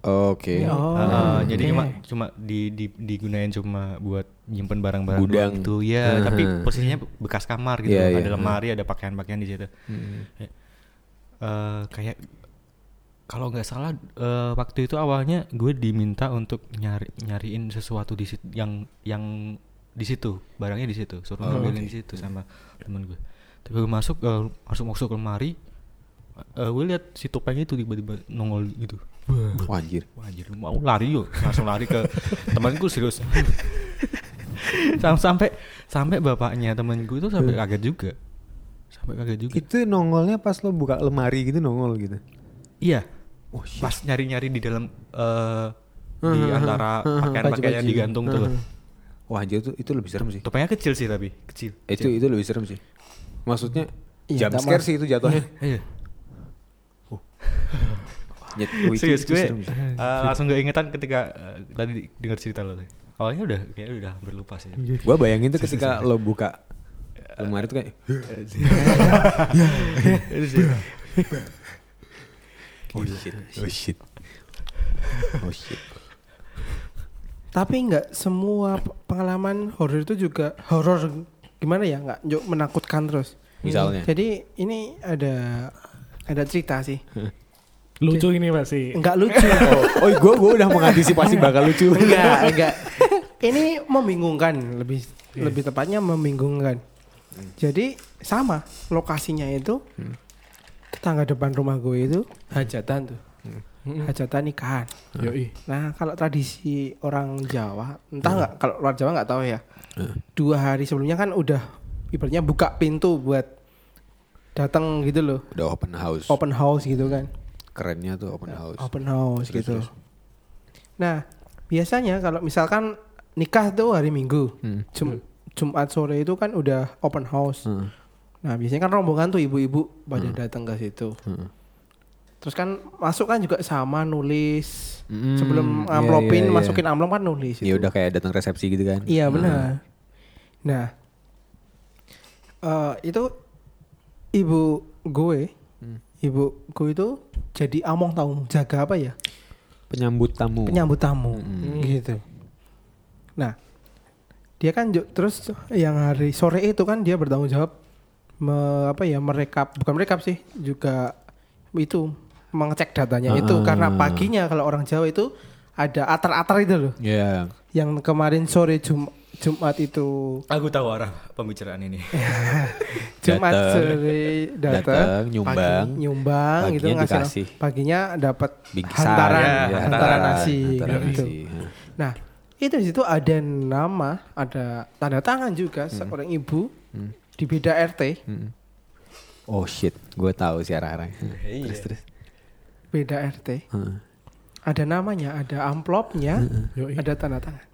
Speaker 1: Oke.
Speaker 4: Oh,
Speaker 3: Uh, jadi
Speaker 4: oke.
Speaker 3: cuma cuma di, di digunain cuma buat nyimpen barang-barang
Speaker 1: Gudang.
Speaker 3: gitu ya
Speaker 1: Uh-huh.
Speaker 3: tapi posisinya bekas kamar gitu
Speaker 1: Iya,
Speaker 3: ada
Speaker 1: iya.
Speaker 3: lemari ada pakaian-pakaian di situ
Speaker 1: Hmm.
Speaker 3: Ya. Eh, kayak kalau nggak salah eh, waktu itu awalnya gue diminta untuk nyari nyariin sesuatu di situ yang yang di situ barangnya di situ suruh
Speaker 1: Oh,
Speaker 3: ngambilin di situ sama temen gue tapi gue masuk eh, masuk masuk ke lemari eh, gue lihat si topeng itu tiba-tiba nongol gitu
Speaker 1: Wah anjir.
Speaker 3: Wah anjir lu mau lari yuk langsung lari ke temanku serius Sam- sampai sampai bapaknya temanku itu sampai kaget juga sampai kaget juga
Speaker 1: Itu nongolnya pas lo buka lemari gitu nongol gitu.
Speaker 3: iya
Speaker 1: Oh shit.
Speaker 3: pas nyari nyari di dalam eh di antara pakaian-pakaian yang digantung tuh loh.
Speaker 1: Heeh. Wah anjir itu itu lebih serem sih.
Speaker 3: topengnya kecil sih tapi kecil
Speaker 1: Itu itu lebih serem sih. Maksudnya
Speaker 4: Iya,
Speaker 1: jump scare
Speaker 4: mas-
Speaker 1: sih itu jatuhnya. [LAUGHS]
Speaker 3: iya.
Speaker 1: Oh, [LAUGHS]
Speaker 3: serius
Speaker 1: itu
Speaker 3: gue [LAUGHS] eh, langsung gak ingetan ketika eh, tadi dengar cerita lo tadi. awalnya udah kayak udah berlupa sih.
Speaker 1: Gua bayangin tuh ketika lo buka lemari tuh kayak Oh shit. Oh shit. Oh shit.
Speaker 4: Tapi nggak semua pengalaman horor itu juga horor gimana ya nggak menakutkan terus.
Speaker 1: Misalnya.
Speaker 4: Jadi ini ada ada cerita sih. [LAUGHS]
Speaker 2: Lucu ini pasti.
Speaker 4: Enggak lucu. [LAUGHS]
Speaker 1: Oh, oh gua gua udah [LAUGHS] mengantisipasi bakal lucu.
Speaker 4: enggak, enggak. Ini membingungkan lebih lebih tepatnya membingungkan. Jadi sama lokasinya itu tetangga depan rumah gue itu hajatan tuh. Hajatan nikahan.
Speaker 2: Yoi.
Speaker 4: Nah, kalau tradisi orang Jawa, entah nggak kalau luar Jawa nggak tahu ya. Dua hari sebelumnya kan udah ibaratnya buka pintu buat datang gitu loh,
Speaker 1: Udah open house.
Speaker 4: open house gitu kan.
Speaker 1: Kerennya tuh open house.
Speaker 4: Open house
Speaker 1: Terus,
Speaker 4: gitu.
Speaker 1: terus.
Speaker 4: Nah, biasanya kalau misalkan nikah tuh hari Minggu,
Speaker 1: Hmm.
Speaker 4: Jum- Jumat sore itu kan udah open house.
Speaker 1: Hmm.
Speaker 4: Nah, biasanya kan rombongan tuh ibu-ibu pada datang ke situ.
Speaker 1: Hmm.
Speaker 4: Terus kan masuk kan juga sama nulis
Speaker 1: Hmm,
Speaker 4: sebelum
Speaker 1: iya,
Speaker 4: amplopin
Speaker 1: iya, iya.
Speaker 4: masukin amplop kan nulis.
Speaker 1: Ya
Speaker 4: itu.
Speaker 1: udah kayak datang resepsi gitu kan.
Speaker 4: Iya benar. Nah, eh, itu ibu gue,
Speaker 1: Hmm.
Speaker 4: ibu gue itu jadi among tahu jaga apa ya?
Speaker 1: Penyambut tamu.
Speaker 4: Penyambut tamu,
Speaker 1: Hmm.
Speaker 4: gitu. Nah, dia kan terus yang hari sore itu kan dia bertanggung jawab me- apa ya merekap, bukan merekap sih, juga itu mengecek datanya itu
Speaker 1: Ah.
Speaker 4: karena paginya kalau orang Jawa itu ada atar-atar itu loh.
Speaker 1: Ya.
Speaker 4: Yang kemarin sore Jum- Jumat itu
Speaker 3: aku tahu arah pembicaraan ini [LAUGHS]
Speaker 4: Jumat
Speaker 1: Dateng.
Speaker 4: sore datang
Speaker 1: nyumbang.
Speaker 4: pagi, nyumbang gitu
Speaker 1: Paginya
Speaker 4: ngasih
Speaker 1: dikasih.
Speaker 4: paginya dapat
Speaker 1: Bingkisan.
Speaker 4: hantaran
Speaker 1: ya,
Speaker 4: hantaran
Speaker 1: hantaran,
Speaker 4: nasi
Speaker 1: hantaran
Speaker 4: gitu.
Speaker 1: nasi.
Speaker 4: Nah, itu di situ ada nama, ada tanda tangan juga seorang ibu
Speaker 1: Hmm.
Speaker 4: di beda RT,
Speaker 1: Hmm. Oh shit, gue tahu sih arah-arahnya. Terus terus.
Speaker 4: Beda RT.
Speaker 1: Heeh.
Speaker 4: Ada namanya, ada amplopnya,
Speaker 2: Yoi.
Speaker 4: ada tanda tangan.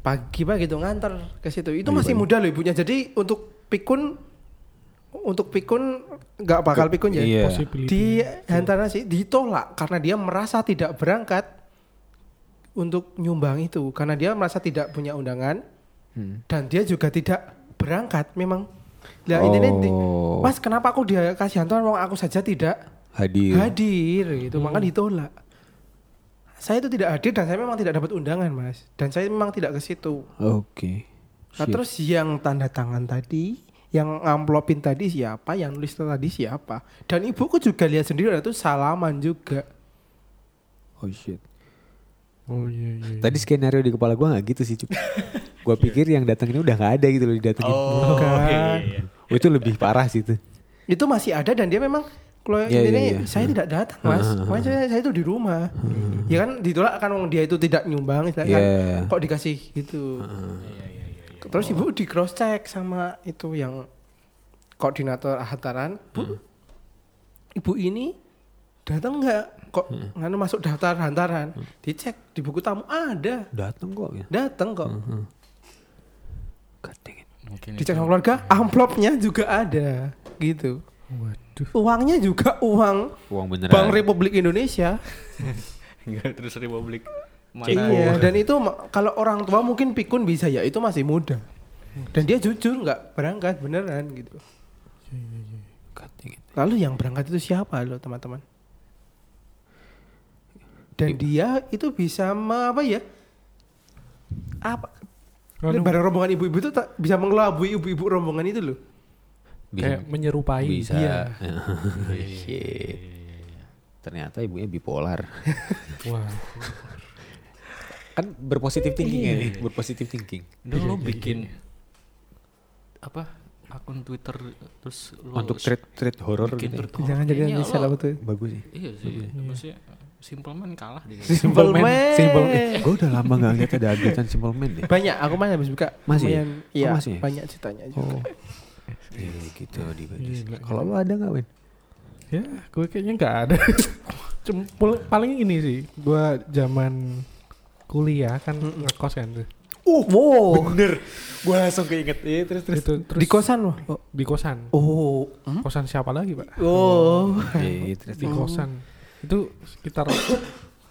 Speaker 4: Pagi-pagi itu nganter ke situ. Itu masih muda loh ibunya. Jadi untuk pikun untuk pikun nggak bakal pikun ya.
Speaker 1: Iya.
Speaker 2: Possibility.
Speaker 4: Di hantaran sih ditolak karena dia merasa tidak berangkat untuk nyumbang itu karena dia merasa tidak punya undangan
Speaker 1: Hmm.
Speaker 4: dan dia juga tidak berangkat memang. Lah intinya di-
Speaker 1: Oh.
Speaker 4: Mas kenapa aku dia kasih hantaran wong aku saja tidak
Speaker 1: Hadir.
Speaker 4: hadir gitu, maka ditolak. Saya itu tidak hadir dan saya memang tidak dapat undangan, Mas. Dan saya memang tidak ke situ.
Speaker 1: Oke.
Speaker 4: Nah,
Speaker 1: Shit.
Speaker 4: terus yang tanda tangan tadi, yang ngamplopin tadi siapa, yang nulis tadi siapa. Dan ibuku juga lihat sendiri dan itu salaman juga.
Speaker 1: Oh shit.
Speaker 2: Oh iya iya.
Speaker 1: Tadi skenario di kepala gua nggak gitu sih, Cuk. [LAUGHS] gua pikir yang datang ini udah nggak ada gitu loh didatengin.
Speaker 3: Oh,
Speaker 4: Bukan.
Speaker 1: Oh, itu lebih parah sih itu.
Speaker 4: Itu masih ada dan dia memang kalau
Speaker 1: Iya,
Speaker 4: intinya
Speaker 1: iya, iya.
Speaker 4: saya tidak datang, Mas. Makanya saya, saya itu di rumah. Ya kan ditolak kan wong dia itu tidak nyumbang istilahnya kan.
Speaker 1: Iya.
Speaker 4: Kok dikasih gitu. Terus ibu di cross check sama itu yang koordinator hantaran, Bu. Ibu ini datang nggak? Kok nganu masuk daftar hantaran? Dicek di buku tamu ada.
Speaker 1: Datang kok ya.
Speaker 4: Datang kok.
Speaker 1: It.
Speaker 3: Mungkin
Speaker 4: Dicek sama keluarga, amplopnya juga ada. Gitu.
Speaker 2: Waduh.
Speaker 4: Uangnya juga uang
Speaker 1: Uang beneran.
Speaker 4: Bank Republik Indonesia. [LAUGHS]
Speaker 3: Enggak terus Republik mana?
Speaker 4: Iya, dan itu kalau orang tua mungkin pikun bisa ya, itu masih muda. Dan dia jujur nggak berangkat beneran gitu. Lalu yang berangkat itu siapa loh teman-teman? Dan dia itu bisa me- apa ya? Apa? Barang rombongan ibu-ibu itu tak bisa mengelabui ibu-ibu rombongan itu loh.
Speaker 2: Kayak menyerupai.
Speaker 1: bisa. [LAUGHS]
Speaker 4: Iya.
Speaker 1: Shit. Ternyata ibunya bipolar. [LAUGHS]
Speaker 2: Wah.
Speaker 1: kan berpositif thinking ya nih, berpositif thinking.
Speaker 3: Udah lo bikin apa akun Twitter terus lo
Speaker 1: Untuk thread thread horror
Speaker 3: bikin
Speaker 1: gitu. ya.
Speaker 4: Jangan jadi bisa
Speaker 3: lo-
Speaker 4: lah betul.
Speaker 1: Bagus sih.
Speaker 3: Iya sih, maksudnya Simple Man kalah dia.
Speaker 4: Simple Man.
Speaker 2: Simple
Speaker 1: Gue udah lama gak ngeliat ada updatean Simple Man deh.
Speaker 4: Banyak, aku masih habis buka.
Speaker 1: Masih?
Speaker 4: Lumayan,
Speaker 1: Oh,
Speaker 4: Iya,
Speaker 1: masih?
Speaker 4: banyak ceritanya juga.
Speaker 1: Oh. Iya gitu di bagus.
Speaker 2: Gila.
Speaker 1: Kalau lu ada gak Win?
Speaker 2: Ya, gue kayaknya nggak ada. [LAUGHS] Cuma pul- paling ini sih, gue zaman kuliah kan ngekos kan tuh.
Speaker 1: Oh, wow. bener. Gue langsung keinget. Iya terus terus.
Speaker 2: Itu terus
Speaker 4: Di kosan loh. Oh.
Speaker 2: di kosan.
Speaker 4: Oh. Hmm?
Speaker 2: Kosan siapa lagi, Pak?
Speaker 4: Oh.
Speaker 1: Iya [LAUGHS] terus.
Speaker 2: Di kosan. Itu sekitar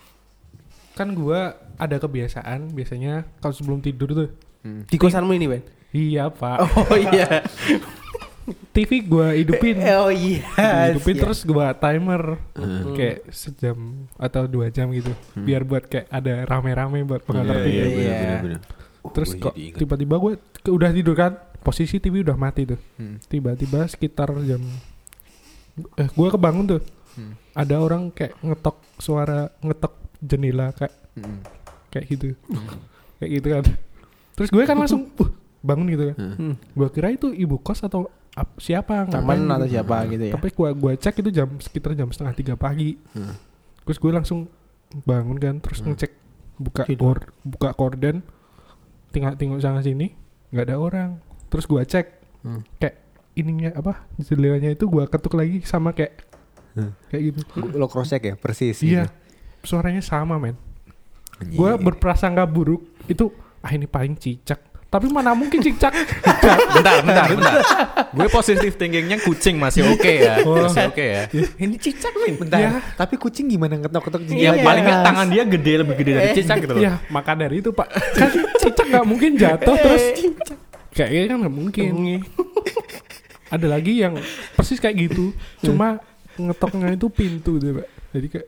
Speaker 2: [COUGHS] kan gua ada kebiasaan biasanya kalau sebelum tidur tuh.
Speaker 4: Di kosanmu ini, Ben?
Speaker 2: Iya, Pak.
Speaker 4: Oh iya. [LAUGHS]
Speaker 2: TV gua hidupin. [LAUGHS]
Speaker 4: Oh iya.
Speaker 2: hidupin
Speaker 4: siap.
Speaker 2: terus gua timer
Speaker 1: Hmm.
Speaker 2: kayak sejam atau dua jam gitu biar buat kayak ada rame-rame buat pengantar
Speaker 1: Iya,
Speaker 2: tidur
Speaker 1: iya,
Speaker 4: Iya.
Speaker 1: bener, bener, bener. Oh,
Speaker 2: terus kok tiba-tiba gue udah tidur kan posisi TV udah mati tuh
Speaker 1: Hmm.
Speaker 2: tiba-tiba sekitar jam eh gue kebangun tuh
Speaker 1: Hmm.
Speaker 2: ada orang kayak ngetok suara ngetok jendela kayak
Speaker 1: Hmm.
Speaker 2: kayak gitu kayak gitu kan terus gue kan langsung [LAUGHS] uh, bangun gitu kan
Speaker 1: Hmm.
Speaker 2: gue kira itu ibu kos atau ap- siapa
Speaker 4: Teman atau
Speaker 2: gitu.
Speaker 4: siapa gitu ya.
Speaker 2: tapi gua gua cek itu jam sekitar jam setengah tiga pagi
Speaker 1: Hmm.
Speaker 2: terus gue langsung bangun kan terus
Speaker 1: Hmm.
Speaker 2: ngecek buka kor buka korden tinggal tengok sana sini nggak ada orang terus gua cek
Speaker 1: Hmm.
Speaker 2: kayak ininya apa jendelanya itu gua ketuk lagi sama kayak
Speaker 1: Hmm.
Speaker 2: kayak gitu
Speaker 1: Lo cross check ya persis.
Speaker 2: iya
Speaker 1: gitu.
Speaker 2: suaranya sama men gua berprasangka buruk itu ah ini paling cicak tapi mana mungkin cicak [LAUGHS]
Speaker 3: bentar, bentar, bentar. Gue positif thinkingnya kucing masih oke ya, masih oke ya. [LAUGHS]
Speaker 1: Ini cicak Win. Bentar.
Speaker 2: Iya.
Speaker 1: Tapi kucing gimana ngetok-ketok
Speaker 3: Ya
Speaker 1: jendela?
Speaker 3: paling nggak tangan dia gede lebih gede dari cicak gitu loh.
Speaker 2: ya maka dari itu pak kan cicak nggak mungkin jatuh terus kayaknya kan nggak mungkin ada lagi yang persis kayak gitu cuma ngetoknya itu pintu gitu pak jadi kayak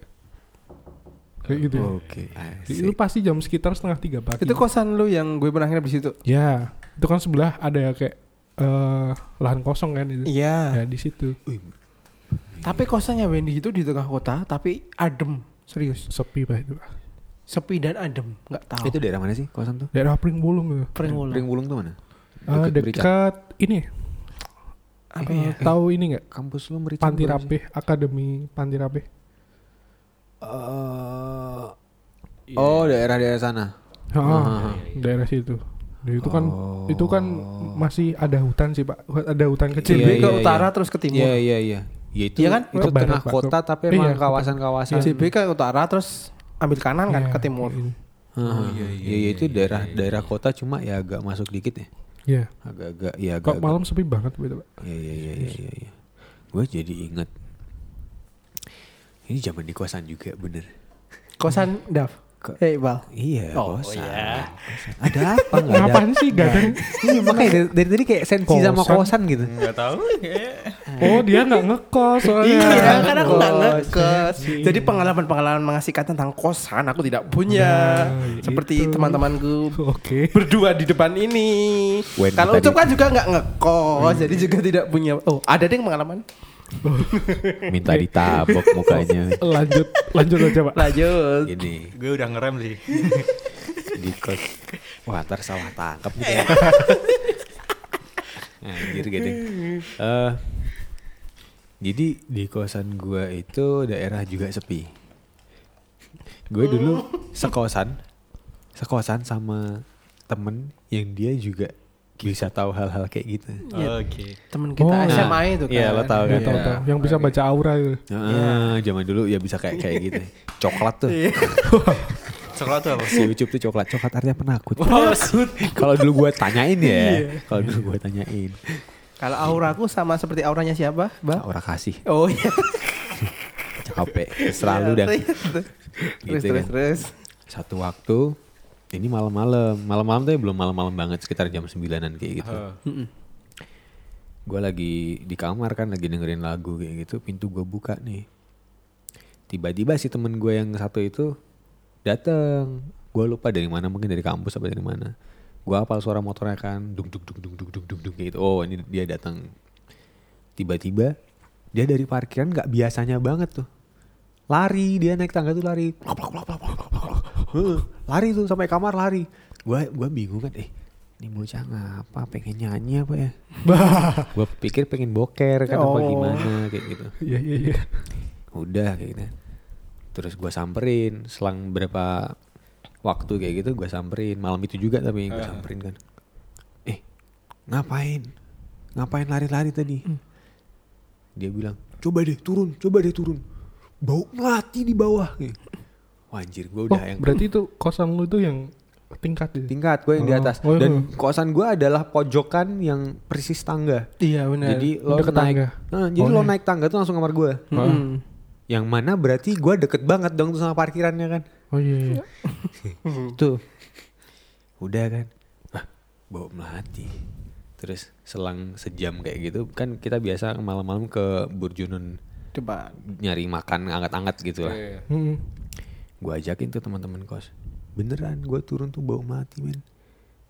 Speaker 2: kayak gitu
Speaker 1: Oke.
Speaker 2: Jadi itu pasti jam sekitar setengah tiga pagi
Speaker 4: Itu kosan lu yang gue pernah nginep di situ.
Speaker 2: ya itu kan sebelah ada kayak eh, lahan kosong kan itu
Speaker 4: Iya.
Speaker 2: ya di situ
Speaker 4: Tapi kosannya Wendy itu di tengah kota, tapi adem, serius.
Speaker 2: sepi pak itu Pak.
Speaker 4: Sepi dan adem, nggak tahu.
Speaker 1: Itu daerah mana sih kosan tuh?
Speaker 2: daerah Pringbulung
Speaker 4: Pringwolo.
Speaker 1: Pringbulung tuh mana?
Speaker 2: Eh,
Speaker 1: Merica.
Speaker 2: dekat ini
Speaker 4: Apa
Speaker 2: eh,
Speaker 4: ya?
Speaker 2: tahu ini nggak
Speaker 1: Kampus lu Merica.
Speaker 2: Panti? Rapih Akademi Panti Rapih
Speaker 1: Eh, Oh, daerah-daerah sana.
Speaker 2: Ah, daerah situ. Nah, itu kan
Speaker 1: Oh.
Speaker 2: itu kan masih ada hutan sih pak, ada hutan kecil.
Speaker 4: JB
Speaker 1: Iya,
Speaker 4: ke
Speaker 1: iya,
Speaker 4: utara
Speaker 1: iya.
Speaker 4: terus ke timur.
Speaker 1: Iya, iya, iya. Ya itu,
Speaker 4: Iya kan?
Speaker 1: itu
Speaker 2: Ke
Speaker 1: tengah
Speaker 2: barat, Pak.
Speaker 1: kota tapi
Speaker 2: Iya,
Speaker 1: emang kawasan-kawasan.
Speaker 4: JB ke utara terus ambil kanan kan
Speaker 2: Iya,
Speaker 4: ke timur.
Speaker 2: iya.
Speaker 1: Oh,
Speaker 3: iya, iya,
Speaker 1: iya,
Speaker 3: iya,
Speaker 1: itu
Speaker 3: iya,
Speaker 1: daerah
Speaker 3: iya,
Speaker 1: daerah kota cuma ya agak masuk dikit ya.
Speaker 2: Iya.
Speaker 1: Agak-agak ya agak.
Speaker 2: Kok malam sepi banget gitu pak.
Speaker 1: Iya, iya, iya, iya, iya. iya. Gue jadi inget. Ini zaman di kosan juga bener.
Speaker 4: Kosan [LAUGHS] Dav.
Speaker 1: Ke-
Speaker 4: Eh, Iqbal.
Speaker 1: Iya,
Speaker 4: Oh,
Speaker 1: kosan.
Speaker 4: iya.
Speaker 1: Kosan. Ada apa nggak ada?
Speaker 2: Ngapain sih gak ada?
Speaker 1: Iya makanya dari, dari tadi kayak sensi sama
Speaker 2: Kosan.
Speaker 1: kosan gitu.
Speaker 3: Nggak tahu.
Speaker 2: Oh dia nggak ngekos soalnya.
Speaker 4: Iya, karena aku ngekos. Jadi pengalaman-pengalaman mengasihkan tentang kosan aku tidak punya.
Speaker 2: Nah,
Speaker 4: Seperti
Speaker 2: itu.
Speaker 4: teman-temanku
Speaker 2: Oke.
Speaker 4: berdua di depan ini. Kalau Ucup kan juga nggak ngekos, jadi juga tidak punya. Oh, ada deh pengalaman. [LAUGHS]
Speaker 1: Minta ditabok mukanya.
Speaker 2: Lanjut, lanjut aja pak.
Speaker 4: Lanjut.
Speaker 1: Ini
Speaker 3: Gue udah ngerem sih. [LAUGHS]
Speaker 1: di kos. Wah, ntar salah tangkap gitu. Anjir [LAUGHS] gede. Eh jadi di kosan gua itu daerah juga sepi. Gue dulu sekosan, sekosan sama temen yang dia juga bisa tahu hal-hal kayak gitu.
Speaker 3: Oke.
Speaker 4: Temen kita
Speaker 2: Oh.
Speaker 4: SMA itu kan.
Speaker 1: Iya, lo tahu kan?
Speaker 2: Iya, tahu, tahu. Yang bisa baca aura itu.
Speaker 1: Heeh, zaman dulu ya bisa kayak kayak gitu. [LAUGHS] Coklat tuh. [LAUGHS]
Speaker 3: Coklat tuh apa?
Speaker 1: Si Ucup tuh coklat. Coklat artinya penakut. [LAUGHS] Kalau dulu gue tanyain ya. Kalau dulu gue tanyain.
Speaker 4: Kalau auraku sama seperti auranya siapa, Bang?
Speaker 1: Aura kasih.
Speaker 4: Oh iya.
Speaker 1: Capek. Selalu dan
Speaker 4: Iya, Terus,
Speaker 1: Gitu
Speaker 4: terus,
Speaker 1: kan.
Speaker 4: terus.
Speaker 1: satu waktu ini malam-malam. Malam-malam tuh ya belum malam-malam banget sekitar jam sembilanan kayak gitu. Uh. gue lagi di kamar kan lagi dengerin lagu kayak gitu. Pintu gue buka nih. Tiba-tiba si temen gue yang satu itu datang. gue lupa dari mana mungkin dari kampus apa dari mana. Gue apal suara motornya kan dung dung dung dung dung dung dung, dung gitu. Oh ini dia datang tiba-tiba dia dari parkiran nggak biasanya banget tuh. Lari dia naik tangga tuh lari lari tuh sampai kamar lari. Gue gua bingung kan, eh ini bocah ngapa pengen nyanyi apa ya? [LAUGHS] gue pikir pengen boker kan apa
Speaker 4: Oh.
Speaker 1: gimana kayak gitu.
Speaker 2: Iya iya iya.
Speaker 1: Udah kayak gitu. Terus gue samperin selang berapa waktu kayak gitu gue samperin malam itu juga tapi gue samperin kan. Eh ngapain? Ngapain lari-lari tadi? Dia bilang coba deh turun, coba deh turun. Bau melati di bawah. Wah anjir gue
Speaker 2: Oh,
Speaker 1: udah yang
Speaker 2: berarti itu kosan lu itu yang tingkat itu.
Speaker 1: tingkat gue yang di
Speaker 2: Oh,
Speaker 1: atas
Speaker 2: oh,
Speaker 1: dan
Speaker 2: iya.
Speaker 1: kosan gue adalah pojokan yang persis tangga.
Speaker 4: Iya benar.
Speaker 1: Jadi lo
Speaker 2: Deket
Speaker 1: naik,
Speaker 2: tangga.
Speaker 1: Nah, jadi
Speaker 2: Oh,
Speaker 1: lo
Speaker 2: iya.
Speaker 1: naik tangga tuh langsung kamar gue.
Speaker 4: Mm.
Speaker 1: Yang mana berarti gue deket banget dong tuh sama parkirannya kan.
Speaker 2: Oh iya iya. [LAUGHS]
Speaker 1: Tuh. Udah kan. Ah, bau melati. Terus selang sejam kayak gitu kan kita biasa malam-malam ke Burjunun
Speaker 4: Coba.
Speaker 1: nyari makan anget-anget gitu lah.
Speaker 2: Mm-mm.
Speaker 1: Gue ajakin tuh teman-teman kos. Beneran gue turun tuh bau melati men.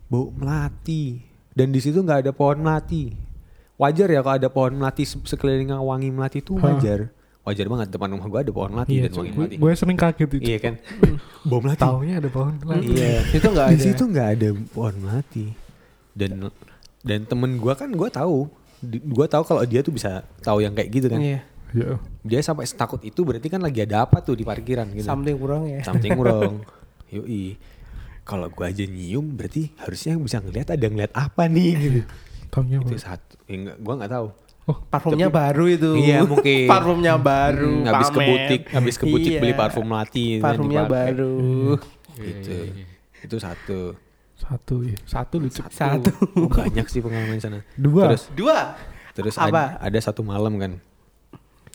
Speaker 1: Bau melati. Dan di situ nggak ada pohon melati. Wajar ya kalau ada pohon melati se- sekeliling yang wangi melati itu
Speaker 2: Hah.
Speaker 1: wajar. Wajar banget depan rumah gue ada pohon melati
Speaker 2: Iya,
Speaker 1: dan wangi melati.
Speaker 2: gue sering kaget itu.
Speaker 1: Iya kan? [LAUGHS] bau melati.
Speaker 2: Taunya ada pohon lagi.
Speaker 1: Iya.
Speaker 4: Itu nggak
Speaker 1: Di
Speaker 4: ada.
Speaker 1: situ nggak ada pohon melati. Dan dan temen gue kan gue tahu. Di- Gue tahu kalau dia tuh bisa tahu yang kayak gitu kan.
Speaker 4: Iya.
Speaker 2: Iya.
Speaker 1: Dia sampai setakut itu berarti kan lagi ada apa tuh di parkiran gitu.
Speaker 4: Something kurang ya.
Speaker 1: something [LAUGHS] wrong. Yoi. Kalau gua aja nyium berarti harusnya yang bisa ngelihat ada ngeliat apa nih [LAUGHS] gitu.
Speaker 2: Taunya
Speaker 1: Itu satu. Ya, enggak, gua nggak tahu.
Speaker 2: Oh,
Speaker 4: Parfumnya baru itu.
Speaker 1: Iya, mungkin. [LAUGHS]
Speaker 4: Parfumnya baru.
Speaker 1: Hmm, habis ke butik, habis ke butik
Speaker 4: Iya.
Speaker 1: beli parfum melati kan
Speaker 4: Parfumnya
Speaker 1: dipakai.
Speaker 4: baru.
Speaker 1: Gitu. Itu satu.
Speaker 2: satu ya. Satu lucu.
Speaker 4: Satu.
Speaker 1: Oh, banyak sih pengalaman di sana.
Speaker 2: Dua.
Speaker 1: Terus
Speaker 4: Dua.
Speaker 1: terus
Speaker 4: Apa?
Speaker 1: ada, ada satu malam kan.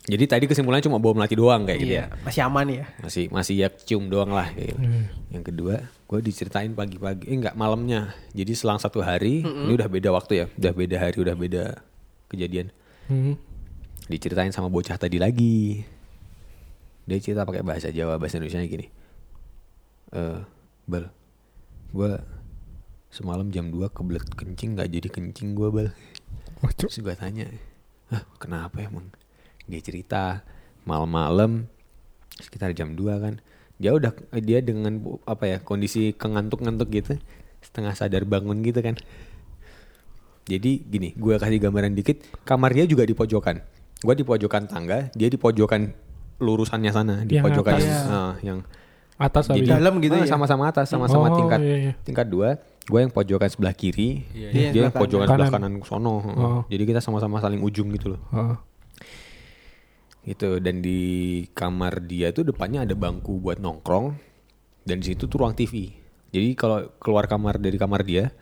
Speaker 1: Jadi tadi kesimpulannya cuma bawa melati doang kayak gitu ya.
Speaker 4: Iya, masih aman ya.
Speaker 1: Masih masih ya cium doang lah kayak gitu.
Speaker 2: Hmm.
Speaker 1: Yang kedua, gue diceritain pagi-pagi, eh enggak malamnya. Jadi selang satu hari, ini udah beda waktu ya, udah beda hari, udah beda kejadian.
Speaker 2: Hmm.
Speaker 1: Diceritain sama bocah tadi lagi. Dia cerita pakai bahasa Jawa, bahasa Indonesia gini. Eh, bal, gue semalam jam 2 kebelet kencing, nggak jadi kencing gue bal. Terus gue tanya, Hah, kenapa emang? Dia cerita malam-malam sekitar jam 2 kan. Dia udah dia dengan apa ya kondisi kengantuk-ngantuk gitu, setengah sadar bangun gitu kan. Jadi gini, gue kasih gambaran dikit, kamar dia juga di pojokan. Gue di pojokan tangga, dia di pojokan lurusannya sana, di
Speaker 2: Yang
Speaker 1: pojokan
Speaker 2: atas.
Speaker 1: ah, yang
Speaker 2: Atas
Speaker 1: jadi
Speaker 2: habis.
Speaker 4: dalam gitu
Speaker 1: ah,
Speaker 4: ya?
Speaker 1: sama-sama atas, sama-sama
Speaker 2: Oh,
Speaker 1: tingkat
Speaker 2: iya, iya.
Speaker 1: tingkat dua. Gue yang pojokan sebelah kiri,
Speaker 4: Iya,
Speaker 1: dia
Speaker 4: sebelah
Speaker 1: yang pojokan
Speaker 2: kanan.
Speaker 1: sebelah kanan sono.
Speaker 2: Oh.
Speaker 1: Jadi kita sama-sama saling ujung gitu loh.
Speaker 2: Oh.
Speaker 1: Gitu dan di kamar dia tuh depannya ada bangku buat nongkrong dan di situ tuh ruang TV. Jadi kalau keluar kamar dari kamar dia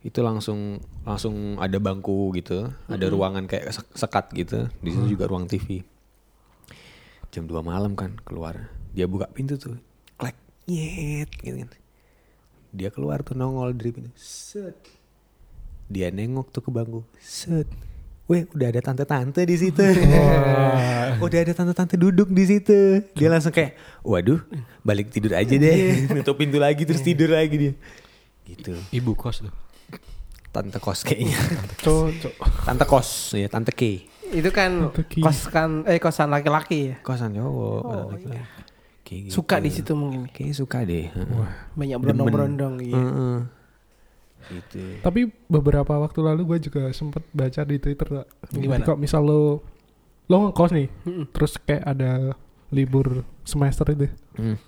Speaker 1: itu langsung langsung ada bangku gitu, ada ruangan kayak sek- sekat gitu. Di situ juga ruang TV. Jam 2 malam kan keluar. Dia buka pintu tuh. Klek. nyet gitu kan dia keluar tuh nongol dari pintu set dia nengok tuh ke bangku set Weh, udah ada tante-tante di situ. [LAUGHS] [LAUGHS] udah ada tante-tante duduk di situ. Dia langsung kayak, waduh, balik tidur aja deh. [LAUGHS] Nutup pintu lagi terus tidur lagi dia. Gitu.
Speaker 3: Ibu kos tuh.
Speaker 1: Tante kos kayaknya.
Speaker 2: Cocok.
Speaker 1: Tante kos, ya tante K.
Speaker 4: Itu kan kos kan eh kosan laki-laki ya.
Speaker 1: Kosan cowok.
Speaker 4: Oh,
Speaker 1: tante K.
Speaker 4: iya.
Speaker 1: Kayak gitu.
Speaker 4: Suka di situ mungkin.
Speaker 1: Kayaknya suka deh.
Speaker 4: Banyak
Speaker 1: Demen.
Speaker 4: berondong-berondong gitu.
Speaker 1: Heeh. Gitu.
Speaker 2: Tapi beberapa waktu lalu gue juga sempet baca di Twitter.
Speaker 4: Gimana?
Speaker 2: Kok misal lo lo ngekos nih,
Speaker 4: Mm-mm.
Speaker 2: terus kayak ada libur semester itu,
Speaker 1: Hmm.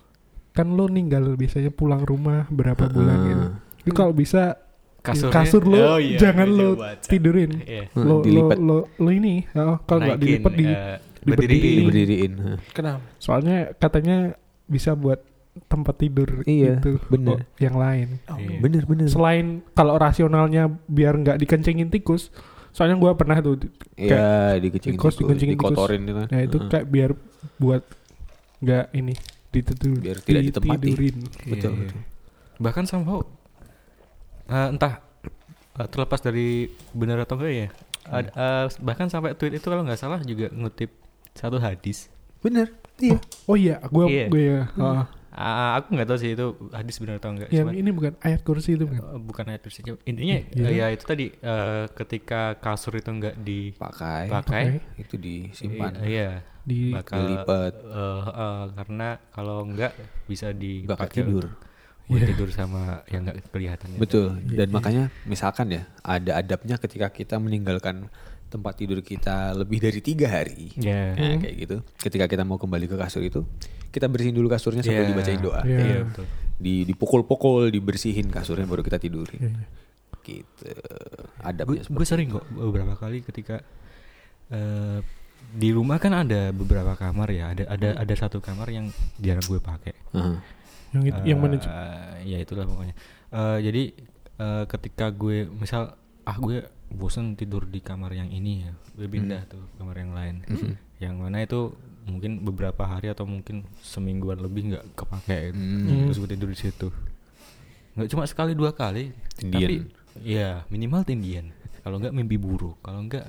Speaker 2: kan lo ninggal biasanya pulang rumah berapa bulan gitu. Itu kalau bisa
Speaker 3: Kasurnya-
Speaker 2: kasur lo
Speaker 3: Oh iya,
Speaker 2: jangan
Speaker 3: meja
Speaker 2: lo
Speaker 3: baca.
Speaker 2: tidurin.
Speaker 3: Iya.
Speaker 1: Hmm,
Speaker 2: Lo, lo,
Speaker 1: dilipat.
Speaker 2: lo, lo ini, oh, kalau nggak dilipat di,
Speaker 3: eh,
Speaker 2: diberdiriin.
Speaker 3: berdiriin.
Speaker 1: Diberdiriin. heeh.
Speaker 4: Kenapa?
Speaker 2: soalnya katanya bisa buat tempat tidur
Speaker 1: Iya,
Speaker 2: itu
Speaker 1: bener.
Speaker 2: oh, yang lain.
Speaker 4: Oh,
Speaker 3: Iya.
Speaker 1: Bener bener.
Speaker 2: Selain kalau rasionalnya biar nggak dikencingin tikus, soalnya gua pernah tuh
Speaker 1: Iya, dikencingin
Speaker 2: tikus,
Speaker 1: tikus,
Speaker 2: dikencingin tikus.
Speaker 1: dikotorin itu.
Speaker 2: Nah itu
Speaker 1: Heeh.
Speaker 2: kayak biar buat nggak ini ditidur,
Speaker 1: Biar tidak ditempati.
Speaker 2: ditidurin.
Speaker 1: Betul,
Speaker 3: Iya, iya.
Speaker 1: betul.
Speaker 3: Bahkan somehow eh, entah eh, terlepas dari benar atau enggak ya. ad- eh, bahkan sampai tweet itu kalau nggak salah juga ngutip satu hadis.
Speaker 1: Bener. Iya.
Speaker 2: Oh iya, gua
Speaker 3: Iya.
Speaker 2: gue ya. ah.
Speaker 3: Ah, aku nggak tahu sih itu hadis benar atau enggak. cuman-
Speaker 2: ini bukan ayat kursi itu bukan?
Speaker 3: Eh, bukan ayat kursi. Intinya
Speaker 2: Iya.
Speaker 3: eh, ya itu tadi eh, ketika kasur itu enggak dipakai,
Speaker 1: Pakai. Itu disimpan.
Speaker 3: iya
Speaker 2: Di
Speaker 3: bakal
Speaker 1: Dilipat.
Speaker 3: eh, eh, karena kalau enggak bisa dipakai
Speaker 1: tidur.
Speaker 3: buat
Speaker 2: Iya.
Speaker 3: tidur sama yang enggak kelihatan. itu.
Speaker 1: Betul.
Speaker 2: Iya,
Speaker 1: Dan
Speaker 2: iya.
Speaker 1: makanya misalkan ya ada adabnya ketika kita meninggalkan tempat tidur kita lebih dari tiga hari.
Speaker 3: Ya.
Speaker 1: Nah, kayak gitu. Ketika kita mau kembali ke kasur itu, kita bersihin dulu kasurnya sambil
Speaker 3: Iya.
Speaker 1: dibacain doa.
Speaker 2: Iya.
Speaker 3: Iya, betul.
Speaker 1: Di dipukul-pukul, dibersihin kasurnya baru kita tidurin.
Speaker 2: Iya, iya.
Speaker 1: Gitu. Adabnya
Speaker 3: gue sering kok beberapa kali ketika eh, di rumah kan ada beberapa kamar ya ada ada ada satu kamar yang jarang gue pakai
Speaker 1: Heeh.
Speaker 2: yang itu, yang mana?
Speaker 3: Eh, ya itulah pokoknya Eh, jadi eh, ketika gue misal ah gue bosen tidur di kamar yang ini ya gue pindah tuh kamar yang lain
Speaker 1: Mhm.
Speaker 3: yang mana itu mungkin beberapa hari atau mungkin semingguan lebih nggak kepake gitu.
Speaker 1: Hmm.
Speaker 3: terus gue tidur di situ nggak cuma sekali dua kali
Speaker 1: Tindian.
Speaker 3: tapi ya minimal tindian kalau nggak mimpi buruk kalau nggak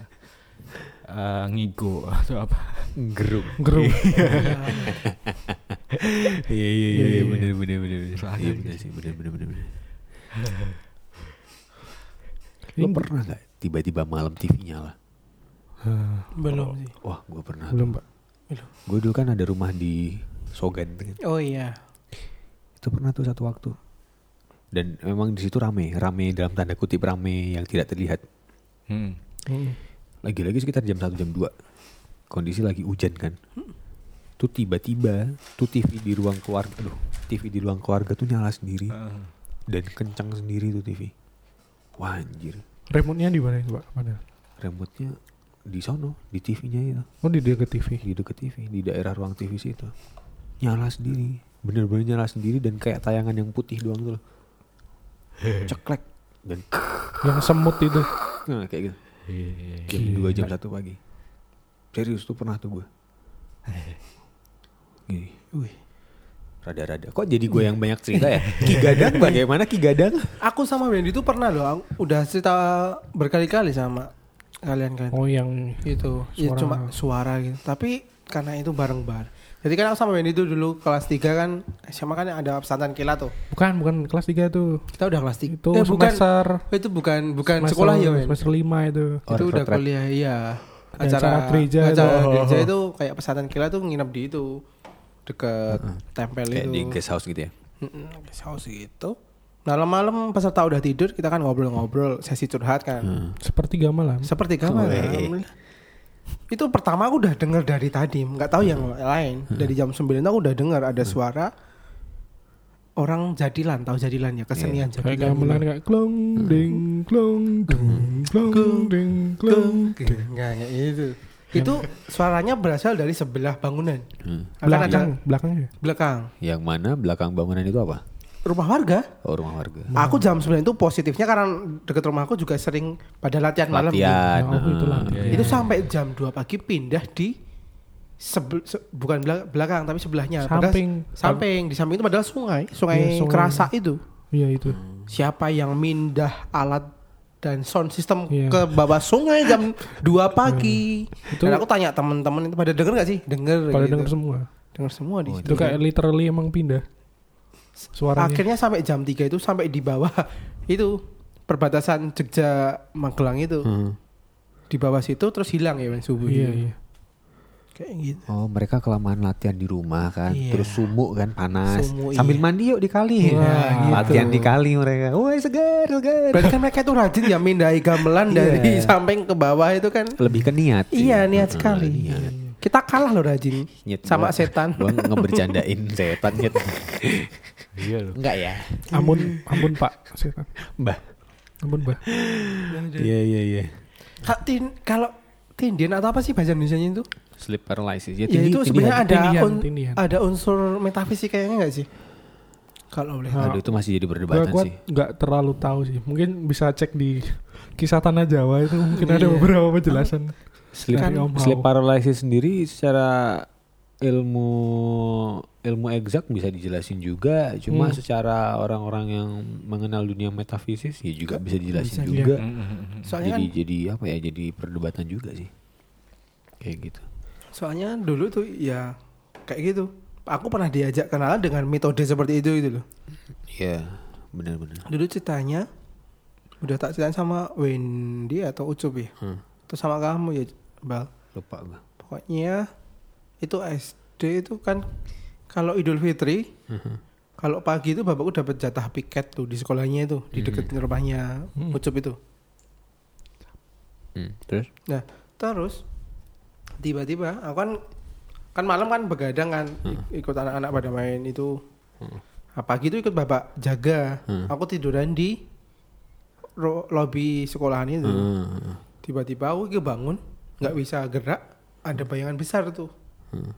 Speaker 3: eh, ngigo atau apa
Speaker 1: Geruk.
Speaker 2: Gerung.
Speaker 1: Iya [LAUGHS] iya iya
Speaker 2: Iya, iya,
Speaker 1: bener bener bener bener.
Speaker 3: Soalnya
Speaker 1: Iya
Speaker 3: gitu.
Speaker 1: bener sih bener bener bener. bener. Lo pernah gak tiba-tiba malam TV nyala?
Speaker 2: Ah,
Speaker 4: Belum sih.
Speaker 1: Wah gue pernah.
Speaker 2: belum pak.
Speaker 1: Gue dulu kan ada rumah di Sogan kan.
Speaker 4: Oh iya.
Speaker 1: Itu pernah tuh satu waktu. Dan memang di situ rame, rame dalam tanda kutip rame yang tidak terlihat.
Speaker 3: Hmm.
Speaker 2: Hmm.
Speaker 1: Lagi-lagi sekitar jam 1 jam 2 Kondisi lagi hujan kan. Tuh tiba-tiba tuh TV di ruang keluarga, aduh, TV di ruang keluarga tuh nyala sendiri
Speaker 3: Ah.
Speaker 1: dan kencang sendiri tuh TV. Wah anjir,
Speaker 2: Remote-nya di mana itu pak? Mana?
Speaker 1: remote-nya di sono, di TV-nya itu.
Speaker 2: Oh di dekat TV.
Speaker 1: di dekat TV di daerah ruang TV situ nyala sendiri bener-bener nyala sendiri dan kayak tayangan yang putih doang tuh [LAUGHS] ceklek dan
Speaker 2: Yang semut itu.
Speaker 1: nah, kayak gitu jam. 2 jam 1 pagi serius tuh pernah tuh gue [LAUGHS] gini wih rada-rada kok jadi gue yang banyak cerita ya [LAUGHS] Ki Gadang bagaimana Ki Gadang
Speaker 4: Aku sama Wendy itu pernah loh. Udah cerita berkali-kali sama kalian kan.
Speaker 2: Oh yang
Speaker 4: Itu. Ya,
Speaker 2: Suara.
Speaker 4: cuma suara gitu. Tapi karena itu bareng bar. Jadi kan aku sama Wendy itu dulu kelas 3 kan SMA kan ada pesantren kilat tuh.
Speaker 2: bukan bukan kelas 3 tuh.
Speaker 4: Kita udah kelas 3.
Speaker 2: Itu
Speaker 4: eh, bukan.
Speaker 2: semester
Speaker 4: Oh, itu bukan bukan
Speaker 2: semester-
Speaker 4: sekolah ya, Wen.
Speaker 2: Semester 5 itu.
Speaker 1: Oh,
Speaker 4: itu udah kuliah iya.
Speaker 2: Ada acara gereja itu.
Speaker 4: acara
Speaker 2: Oh.
Speaker 4: gereja itu kayak pesantren kilat tuh nginep di itu deket tempel
Speaker 1: kayak
Speaker 4: itu.
Speaker 1: di guest house gitu ya
Speaker 4: Mm-mm, guest house gitu. Malam-malam peserta udah tidur, kita kan ngobrol-ngobrol, sesi curhat kan.
Speaker 1: Hmm.
Speaker 2: Sepertiga malam.
Speaker 4: Seperti kamu
Speaker 1: Weh.
Speaker 4: Itu pertama aku udah denger dari tadi, nggak tahu yang lain. Dari jam 9 aku udah dengar ada suara orang jadilan, tahu jadilan ya, kesenian
Speaker 2: Kayak
Speaker 4: jadilan.
Speaker 2: gamelan kayak klong ding klong dung klong ding klong.
Speaker 4: Enggak, kayak itu. Itu suaranya berasal dari sebelah bangunan.
Speaker 1: Hmm.
Speaker 4: Akan ada
Speaker 2: Belakang, belakangnya.
Speaker 4: belakang
Speaker 1: yang mana belakang bangunan itu apa
Speaker 4: rumah warga.
Speaker 1: oh rumah warga
Speaker 4: Aku jam 9 itu positifnya karena deket rumahku juga sering pada latihan malam. gitu.
Speaker 1: latihan
Speaker 2: Oh, itu
Speaker 1: heeh.
Speaker 2: latihan.
Speaker 3: Iya,
Speaker 4: Itu
Speaker 3: iya.
Speaker 4: sampai jam 2 pagi pindah di sebel, se- bukan bela- belakang tapi sebelahnya. Padahal-
Speaker 2: Samping.
Speaker 4: samping di samping itu padahal sungai, sungai,
Speaker 2: Iya, sungai.
Speaker 4: kerasa itu.
Speaker 2: Iya itu.
Speaker 4: Siapa yang mindah alat dan sound system
Speaker 2: Iya.
Speaker 4: ke bawah sungai jam [LAUGHS] 2 pagi.
Speaker 2: Itu
Speaker 4: Dan aku tanya teman-teman itu pada denger gak sih? Denger.
Speaker 2: pada
Speaker 4: gitu.
Speaker 2: denger semua.
Speaker 4: Denger semua di
Speaker 1: Oh,
Speaker 4: situ.
Speaker 2: Itu kayak literally emang pindah. Suaranya.
Speaker 4: Akhirnya sampai jam 3 itu sampai di bawah [LAUGHS] itu perbatasan Jogja Magelang itu.
Speaker 1: Hmm.
Speaker 4: Di bawah situ terus hilang ya Bang, subuh.
Speaker 2: Iya
Speaker 4: gitu.
Speaker 2: iya.
Speaker 4: Kayak gitu.
Speaker 1: Oh mereka kelamaan latihan di rumah kan,
Speaker 4: Iya.
Speaker 1: terus sumuk kan panas, sambil
Speaker 4: iya.
Speaker 1: mandi yuk di kali,
Speaker 4: Wah,
Speaker 1: Nah,
Speaker 4: gitu.
Speaker 1: latihan di kali mereka, woi segar segar.
Speaker 4: Berarti kan mereka itu rajin ya mindahi gamelan dari
Speaker 1: Iya. [LAUGHS]
Speaker 4: samping ke bawah itu kan.
Speaker 1: Lebih ke niat. sih.
Speaker 4: Iya niat sekali.
Speaker 1: niat.
Speaker 4: Kita kalah loh rajin
Speaker 1: Nyet,
Speaker 4: sama
Speaker 1: gua-
Speaker 4: setan.
Speaker 1: Gua ngebercandain [LAUGHS] setan nyet.
Speaker 3: Iya loh.
Speaker 1: Enggak ya,
Speaker 2: Ampun, ampun Pak. Setan.
Speaker 1: Mbah.
Speaker 2: Ampun, Mbak.
Speaker 1: Iya iya iya.
Speaker 4: Kalau tindian atau apa sih bahasa Indonesia itu?
Speaker 1: Sleep paralysis. Ya,
Speaker 4: Ya,
Speaker 1: tindi-
Speaker 4: itu sebenarnya ada
Speaker 2: Tindihan,
Speaker 4: un-
Speaker 2: tindihan.
Speaker 4: ada unsur metafisikanya enggak sih? Kalau boleh.
Speaker 2: Ah.
Speaker 1: Aduh itu masih jadi
Speaker 2: Gua,
Speaker 1: perdebatan
Speaker 2: gua
Speaker 1: sih.
Speaker 2: nggak terlalu tahu sih. Mungkin bisa cek di kisah tanah Jawa itu mungkin ada
Speaker 4: Iya.
Speaker 2: beberapa penjelasan.
Speaker 1: Sleep,
Speaker 2: Om
Speaker 1: sleep paralysis sendiri secara ilmu ilmu eksak bisa dijelasin juga, cuma
Speaker 2: Hmm.
Speaker 1: secara orang-orang yang mengenal dunia metafisis ya juga bisa dijelasin
Speaker 4: Bisa,
Speaker 1: juga.
Speaker 3: Mm-mm.
Speaker 4: Soalnya
Speaker 1: jadi
Speaker 4: kan
Speaker 1: jadi apa ya? Jadi perdebatan juga sih. Kayak gitu.
Speaker 4: Soalnya dulu tuh ya kayak gitu. Aku pernah diajak kenalan dengan metode seperti itu gitu loh.
Speaker 1: Iya, benar-benar.
Speaker 4: Dulu ceritanya udah tak ceritain sama Wendy atau Ucup ya.
Speaker 1: Hmm.
Speaker 4: Terus sama kamu ya, Bal.
Speaker 1: Lupa gua.
Speaker 4: Pokoknya itu SD itu kan kalau Idul Fitri
Speaker 1: Mhm.
Speaker 4: kalau pagi itu bapakku dapat jatah piket tuh di sekolahnya itu di dekat rumahnya
Speaker 2: Hmm.
Speaker 4: Ucup itu.
Speaker 1: Hmm, Terus?
Speaker 4: Nah, terus tiba-tiba aku kan kan malam kan begadang kan ik- ikut anak-anak pada main itu. Nah, pagi itu ikut bapak jaga.
Speaker 1: Hmm.
Speaker 4: Aku tiduran di lobi sekolahan itu.
Speaker 1: Hmm.
Speaker 4: Tiba-tiba aku bangun, nggak bisa gerak, ada bayangan besar tuh.
Speaker 1: Hmm.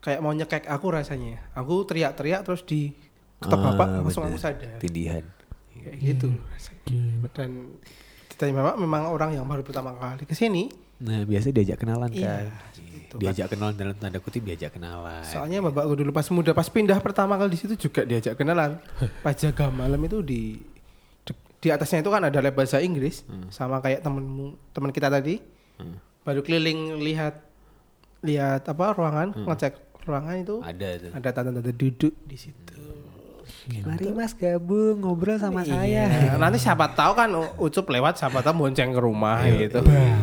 Speaker 4: Kayak mau nyekek aku rasanya. Aku teriak-teriak terus di ketok
Speaker 1: Ah,
Speaker 4: bapak langsung aku sadar.
Speaker 1: Tindihan.
Speaker 4: Kayak gitu.
Speaker 2: Gila.
Speaker 4: Dan ditanya bapak memang orang yang baru pertama kali ke sini.
Speaker 1: Nah, biasa diajak kenalan
Speaker 4: Iya,
Speaker 1: kan.
Speaker 4: gitu.
Speaker 1: Diajak kenalan dalam tanda kutip diajak kenalan.
Speaker 4: Soalnya bapakku dulu pas muda pas pindah pertama kali di situ juga diajak kenalan. [LAUGHS] Pas jaga malam itu di di- atasnya itu kan ada lab bahasa Inggris sama kayak temenmu teman kita tadi.
Speaker 1: Hmm.
Speaker 4: Baru keliling lihat lihat apa ruangan, ngecek ruangan itu
Speaker 1: Ada tuh.
Speaker 4: ada tante-tante duduk di situ.
Speaker 1: Mari Mas gabung ngobrol sama
Speaker 4: Iya. Nanti siapa tahu kan Ucup lewat siapa tahu bonceng ke rumah gitu.
Speaker 1: kayak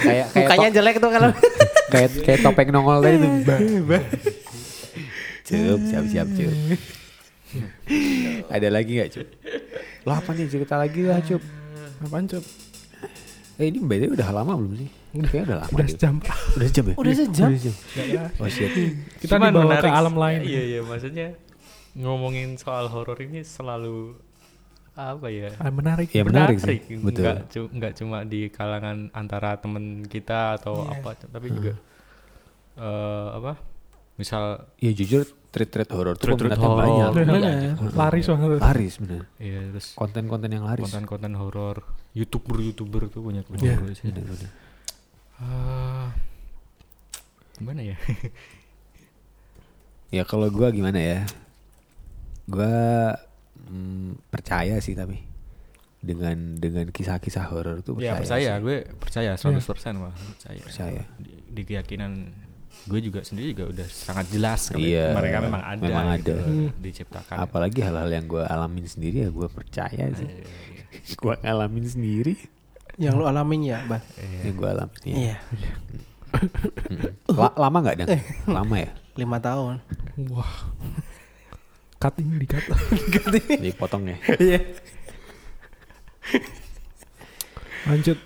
Speaker 1: kayak
Speaker 4: Mukanya jelek tuh kalau [LAUGHS]
Speaker 1: kayak kayak topeng nongol tadi tuh. Cup, siap siap cup. Ada lagi nggak cup? Lo apa nih cerita lagi lah cup?
Speaker 2: Apaan, Cep?
Speaker 1: Eh ini BTW udah lama belum sih? Kayaknya udah lama.
Speaker 2: Udah sejam.
Speaker 1: Udah sejam ya?
Speaker 4: Udah sejam?
Speaker 1: Oh shit.
Speaker 2: Kita
Speaker 3: Cuman
Speaker 2: dibawa
Speaker 3: menarik
Speaker 2: ke alam lain.
Speaker 3: Iya iya maksudnya ngomongin soal horor ini selalu apa ya?
Speaker 2: Ah, menarik.
Speaker 1: Ya menarik sih.
Speaker 3: Betul. Nggak, cu- nggak cuma di kalangan antara temen kita atau
Speaker 4: Iya.
Speaker 3: apa, tapi juga eh, apa? Misal
Speaker 1: Ya jujur treat-treat horor tuh
Speaker 3: Treat-treat
Speaker 1: peminatnya
Speaker 3: horor.
Speaker 1: banyak. Banyak.
Speaker 2: Laris banget.
Speaker 1: Laris bener.
Speaker 3: ya terus
Speaker 1: Konten-konten yang laris.
Speaker 3: konten-konten horor, youtuber-youtuber tuh banyak banget.
Speaker 2: Iya.
Speaker 1: Bener, bener.
Speaker 3: Ah, gimana ya? [LAUGHS]
Speaker 1: Ya kalau gua gimana ya? Gua mm, percaya sih tapi dengan dengan kisah-kisah horor tuh
Speaker 3: ya
Speaker 1: percaya.
Speaker 3: percaya,
Speaker 1: sih.
Speaker 3: gue percaya 100% mah percaya.
Speaker 1: Percaya.
Speaker 3: Di, di keyakinan gue juga sendiri juga udah sangat jelas kalau
Speaker 1: Iya,
Speaker 3: mereka memang ada,
Speaker 1: memang
Speaker 3: gitu,
Speaker 1: ada.
Speaker 2: Hmm.
Speaker 3: diciptakan.
Speaker 1: Apalagi hal-hal yang gua alamin sendiri ya gua percaya sih.
Speaker 3: Iya, iya, [LAUGHS]
Speaker 1: gua ngalamin sendiri
Speaker 4: yang lu alamin ya, Bang.
Speaker 3: iya.
Speaker 1: yang gua alamin. Ya.
Speaker 4: Iya.
Speaker 1: La- lama nggak dang? Lama ya?
Speaker 4: Lima tahun.
Speaker 2: Wah. Cut ini di cut. [LAUGHS]
Speaker 1: Dipotong ya.
Speaker 4: Iya.
Speaker 2: Lanjut.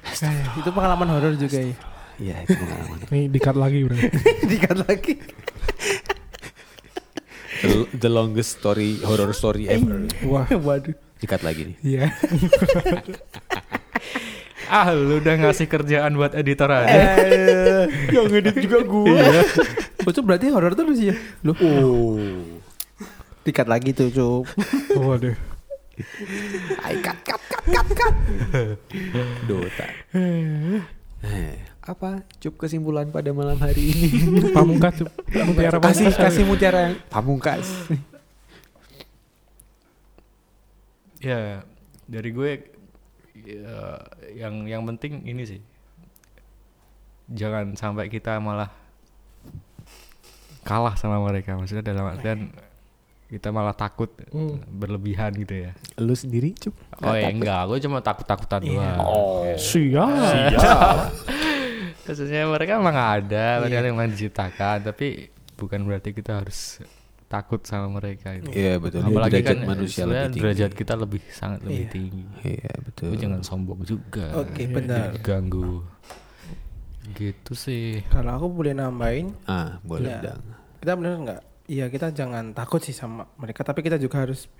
Speaker 4: itu pengalaman horor juga ya.
Speaker 1: Iya itu pengalaman.
Speaker 2: Nih di cut lagi udah. [LAUGHS]
Speaker 4: Dikat lagi.
Speaker 1: The, the longest story horror story ever.
Speaker 2: Wah. [LAUGHS]
Speaker 4: Waduh.
Speaker 1: Dikat lagi nih.
Speaker 2: Iya.
Speaker 3: Ah, lu udah ngasih kerjaan buat editor aja.
Speaker 4: Yang ngedit juga gue. Ucup berarti horor terus ya? Lu.
Speaker 1: Oh.
Speaker 4: Dikat lagi tuh, Cup.
Speaker 2: Waduh.
Speaker 1: Ay, cut, cut, cut, cut, cut. Dota. Eh, apa cup kesimpulan pada malam hari ini
Speaker 2: Pamungkas Cup. Mutiara
Speaker 1: kasih
Speaker 2: Pamungkas.
Speaker 1: kasih mutiara yang pamungkas
Speaker 3: Ya dari gue ya, yang yang penting ini sih jangan sampai kita malah kalah sama mereka maksudnya dalam artian kita malah takut
Speaker 2: Hmm.
Speaker 3: berlebihan gitu ya.
Speaker 1: lu sendiri cup
Speaker 3: Oh ya enggak, gue cuma takut-takutan doang.
Speaker 1: oh
Speaker 2: Siap. [LAUGHS]
Speaker 3: Khususnya mereka emang nggak ada, mereka memang diciptakan, tapi bukan berarti kita harus takut sama mereka itu.
Speaker 1: Iya betul.
Speaker 3: Apalagi
Speaker 1: derajat
Speaker 3: kan
Speaker 1: manusia lebih tinggi.
Speaker 3: derajat kita lebih sangat lebih
Speaker 4: Iya.
Speaker 3: tinggi.
Speaker 1: Iya betul.
Speaker 3: Tapi jangan sombong juga.
Speaker 4: Oke, benar.
Speaker 3: Ganggu. Gitu sih.
Speaker 4: Kalau aku boleh nambahin,
Speaker 1: Ah boleh
Speaker 4: Iya.
Speaker 1: dong.
Speaker 4: kita benar nggak? Iya kita jangan takut sih sama mereka, tapi kita juga harus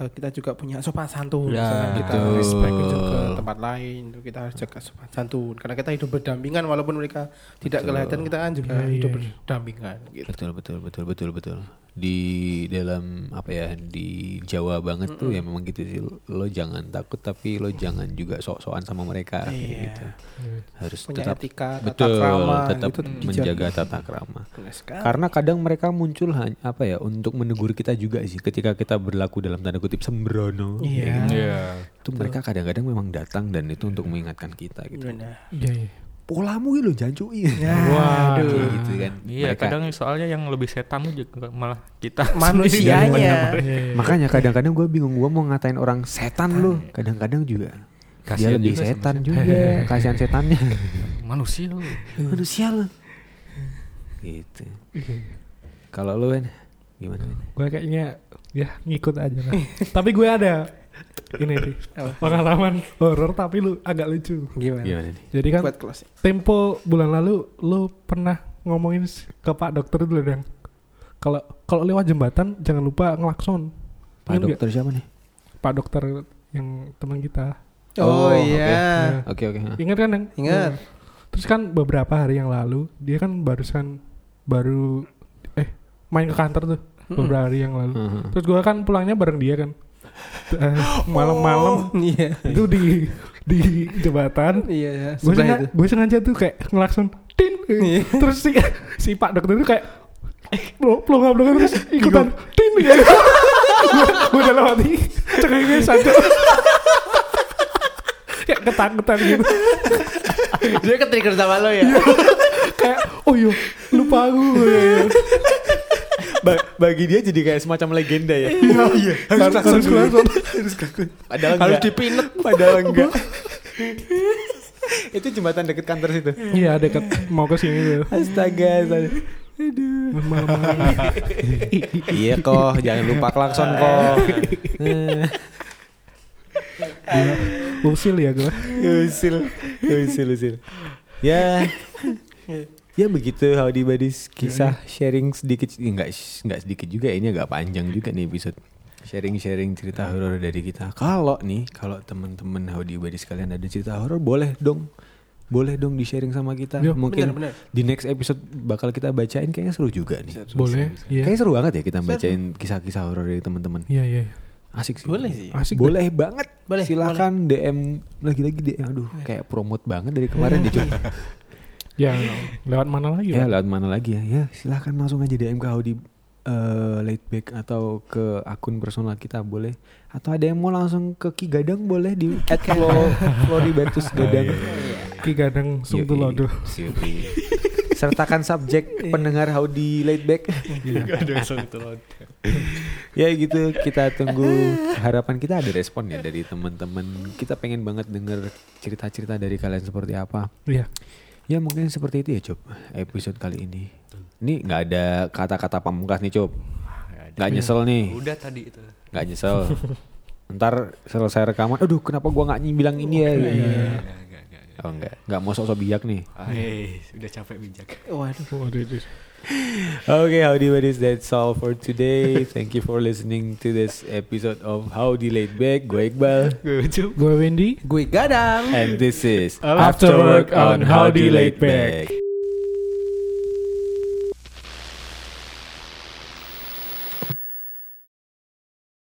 Speaker 4: eh, kita juga punya sopan santun.
Speaker 3: Ya,
Speaker 4: kita
Speaker 1: betul.
Speaker 4: respect juga ke tempat lain, kita harus jaga sopan santun. Karena kita hidup berdampingan walaupun mereka tidak
Speaker 1: Betul.
Speaker 4: kelihatan, kita kan juga
Speaker 2: Iya,
Speaker 4: hidup
Speaker 2: iya.
Speaker 4: berdampingan. Gitu.
Speaker 1: Betul betul betul betul betul. Di dalam apa ya di Jawa banget tuh ya memang gitu sih. Lo jangan takut tapi lo jangan juga sok-sokan sama mereka
Speaker 4: Iya.
Speaker 1: gitu. Harus
Speaker 4: Punya
Speaker 1: tetap
Speaker 4: etika, tata
Speaker 1: betul
Speaker 4: krama,
Speaker 1: tetap
Speaker 4: gitu
Speaker 1: menjaga
Speaker 4: dijaga.
Speaker 1: tata krama. Karena kadang mereka muncul hanya apa ya untuk menegur kita juga sih ketika kita berlaku dalam tanda kutip sembrono.
Speaker 4: Iya.
Speaker 3: Iya.
Speaker 1: Itu mereka kadang-kadang memang datang dan itu untuk mengingatkan kita gitu.
Speaker 4: Benar.
Speaker 2: Iya, iya.
Speaker 1: Polamu gitu jangan cuy.
Speaker 2: Waduh.
Speaker 1: Gitu kan.
Speaker 3: Iya,
Speaker 1: Mereka-
Speaker 3: kadang soalnya yang lebih setan tuh juga malah kita [LAUGHS]
Speaker 4: Manusianya.
Speaker 2: Iya, iya.
Speaker 1: Makanya kadang-kadang gue bingung gue mau ngatain orang setan lu. Kadang-kadang juga dia
Speaker 3: Kasihan
Speaker 1: lebih
Speaker 3: juga
Speaker 1: setan
Speaker 3: sama
Speaker 1: juga. [LAUGHS] Kasihan setannya.
Speaker 3: manusia lu.
Speaker 1: Manusia lu. Gitu. Kalau lu kan gimana?
Speaker 2: Gue kayaknya ya ngikut aja lah. tapi gue ada ini sih pengalaman horor tapi lu agak lucu.
Speaker 4: Gimana?
Speaker 1: Gimana nih?
Speaker 2: Jadi kan
Speaker 4: closing.
Speaker 2: tempo bulan lalu lu pernah ngomongin ke Pak Dokter dulu dan kalau kalau lewat jembatan jangan lupa ngelakson.
Speaker 1: Pak dokter siapa nih?
Speaker 2: Pak Dokter yang teman kita.
Speaker 4: Oh,
Speaker 1: Oh,
Speaker 4: iya.
Speaker 1: Oke oke.
Speaker 2: Ingat kan yang?
Speaker 4: Ingat.
Speaker 2: Terus kan beberapa hari yang lalu dia kan barusan baru eh main ke kantor tuh beberapa hari yang lalu.
Speaker 1: Heeh.
Speaker 2: Terus gua kan pulangnya bareng dia kan. [LAUGHS] Malam-malam
Speaker 4: Iya.
Speaker 2: itu di di jembatan.
Speaker 4: Iya,
Speaker 2: Gue
Speaker 4: sebelah
Speaker 2: sengaja,
Speaker 4: itu.
Speaker 2: gue sengaja tuh kayak ngelakson tin.
Speaker 4: Iya.
Speaker 2: Terus si si Pak Dokter itu kayak lo pelonga pelonga terus ikutan tin [LAUGHS] ya. gue udah lewat nih cengengnya satu. kayak ketakutan gitu.
Speaker 4: Dia ketrigger sama lo ya.
Speaker 2: kayak oh iya lupa aku. [LAUGHS]
Speaker 1: Ba- bagi dia jadi kayak semacam legenda ya. iya.
Speaker 2: Harus harus klakson.
Speaker 1: harus klakson. Padahal
Speaker 4: Harus dipinet.
Speaker 1: Padahal enggak. [LAUGHS] itu jembatan deket kantor situ.
Speaker 2: Iya deket mau ke sini tuh.
Speaker 1: Astaga. astaga. Aduh. Iya kok, jangan lupa klakson kok.
Speaker 2: Usil ya gue.
Speaker 1: usil, usil, usil. Ya, ya begitu Howdy Buddies kisah sharing sedikit, enggak enggak sedikit juga ini agak panjang juga nih episode sharing-sharing cerita horor dari kita. Kalau nih, kalau teman-teman Howdy Buddies kalian ada cerita horor boleh dong. Boleh dong di sharing sama kita.
Speaker 2: Yo,
Speaker 1: Mungkin
Speaker 4: benar, benar.
Speaker 1: di next episode bakal kita bacain kayaknya seru juga nih.
Speaker 2: Boleh. Iya.
Speaker 1: Kayaknya seru banget ya kita bacain kisah-kisah horor dari teman-teman.
Speaker 2: Iya iya.
Speaker 1: Asik sih.
Speaker 4: Boleh sih.
Speaker 2: Asik
Speaker 1: Boleh banget.
Speaker 4: Boleh,
Speaker 1: Silakan DM lagi-lagi DM. Aduh, kayak promote banget dari kemarin [LAUGHS] deh, Cuk. [LAUGHS]
Speaker 2: Ya lewat mana lagi
Speaker 1: Ya,
Speaker 2: ya?
Speaker 1: lewat mana lagi ya? Ya, silakan langsung aja DM ke Audi eh late back atau ke akun personal kita boleh atau ada yang mau langsung ke Ki Gadang boleh di [LAUGHS] @flo Floribertus Gadang.
Speaker 2: Ki kadang sung tuh
Speaker 1: Yoi.
Speaker 2: loh
Speaker 1: Yoi. Sertakan subjek pendengar Howdy Late Back. ya gitu kita tunggu harapan kita ada respon ya dari teman-teman. Kita pengen banget denger cerita-cerita dari kalian seperti apa.
Speaker 2: Iya.
Speaker 1: Ya mungkin seperti itu ya Cop episode kali ini. Ini nggak ada kata-kata pamungkas nih Cop. Nggak nyesel nih,
Speaker 3: Udah tadi itu.
Speaker 1: nggak nyesel. Ntar selesai rekaman, aduh kenapa gua nggak bilang ini ya?
Speaker 3: Enggak, enggak, enggak, enggak.
Speaker 1: Oh enggak, nggak mau sok-sok bijak nih.
Speaker 3: Ah, eh, udah capek bijak.
Speaker 4: Waduh.
Speaker 2: Waduh.
Speaker 1: Okay, howdy buddies, that's all for today. Thank you for listening to this episode of Howdy Late Back. Gue Iqbal.
Speaker 2: Gue Wendy.
Speaker 4: Gue gadang.
Speaker 1: And this is
Speaker 2: After Work on Howdy Late Back.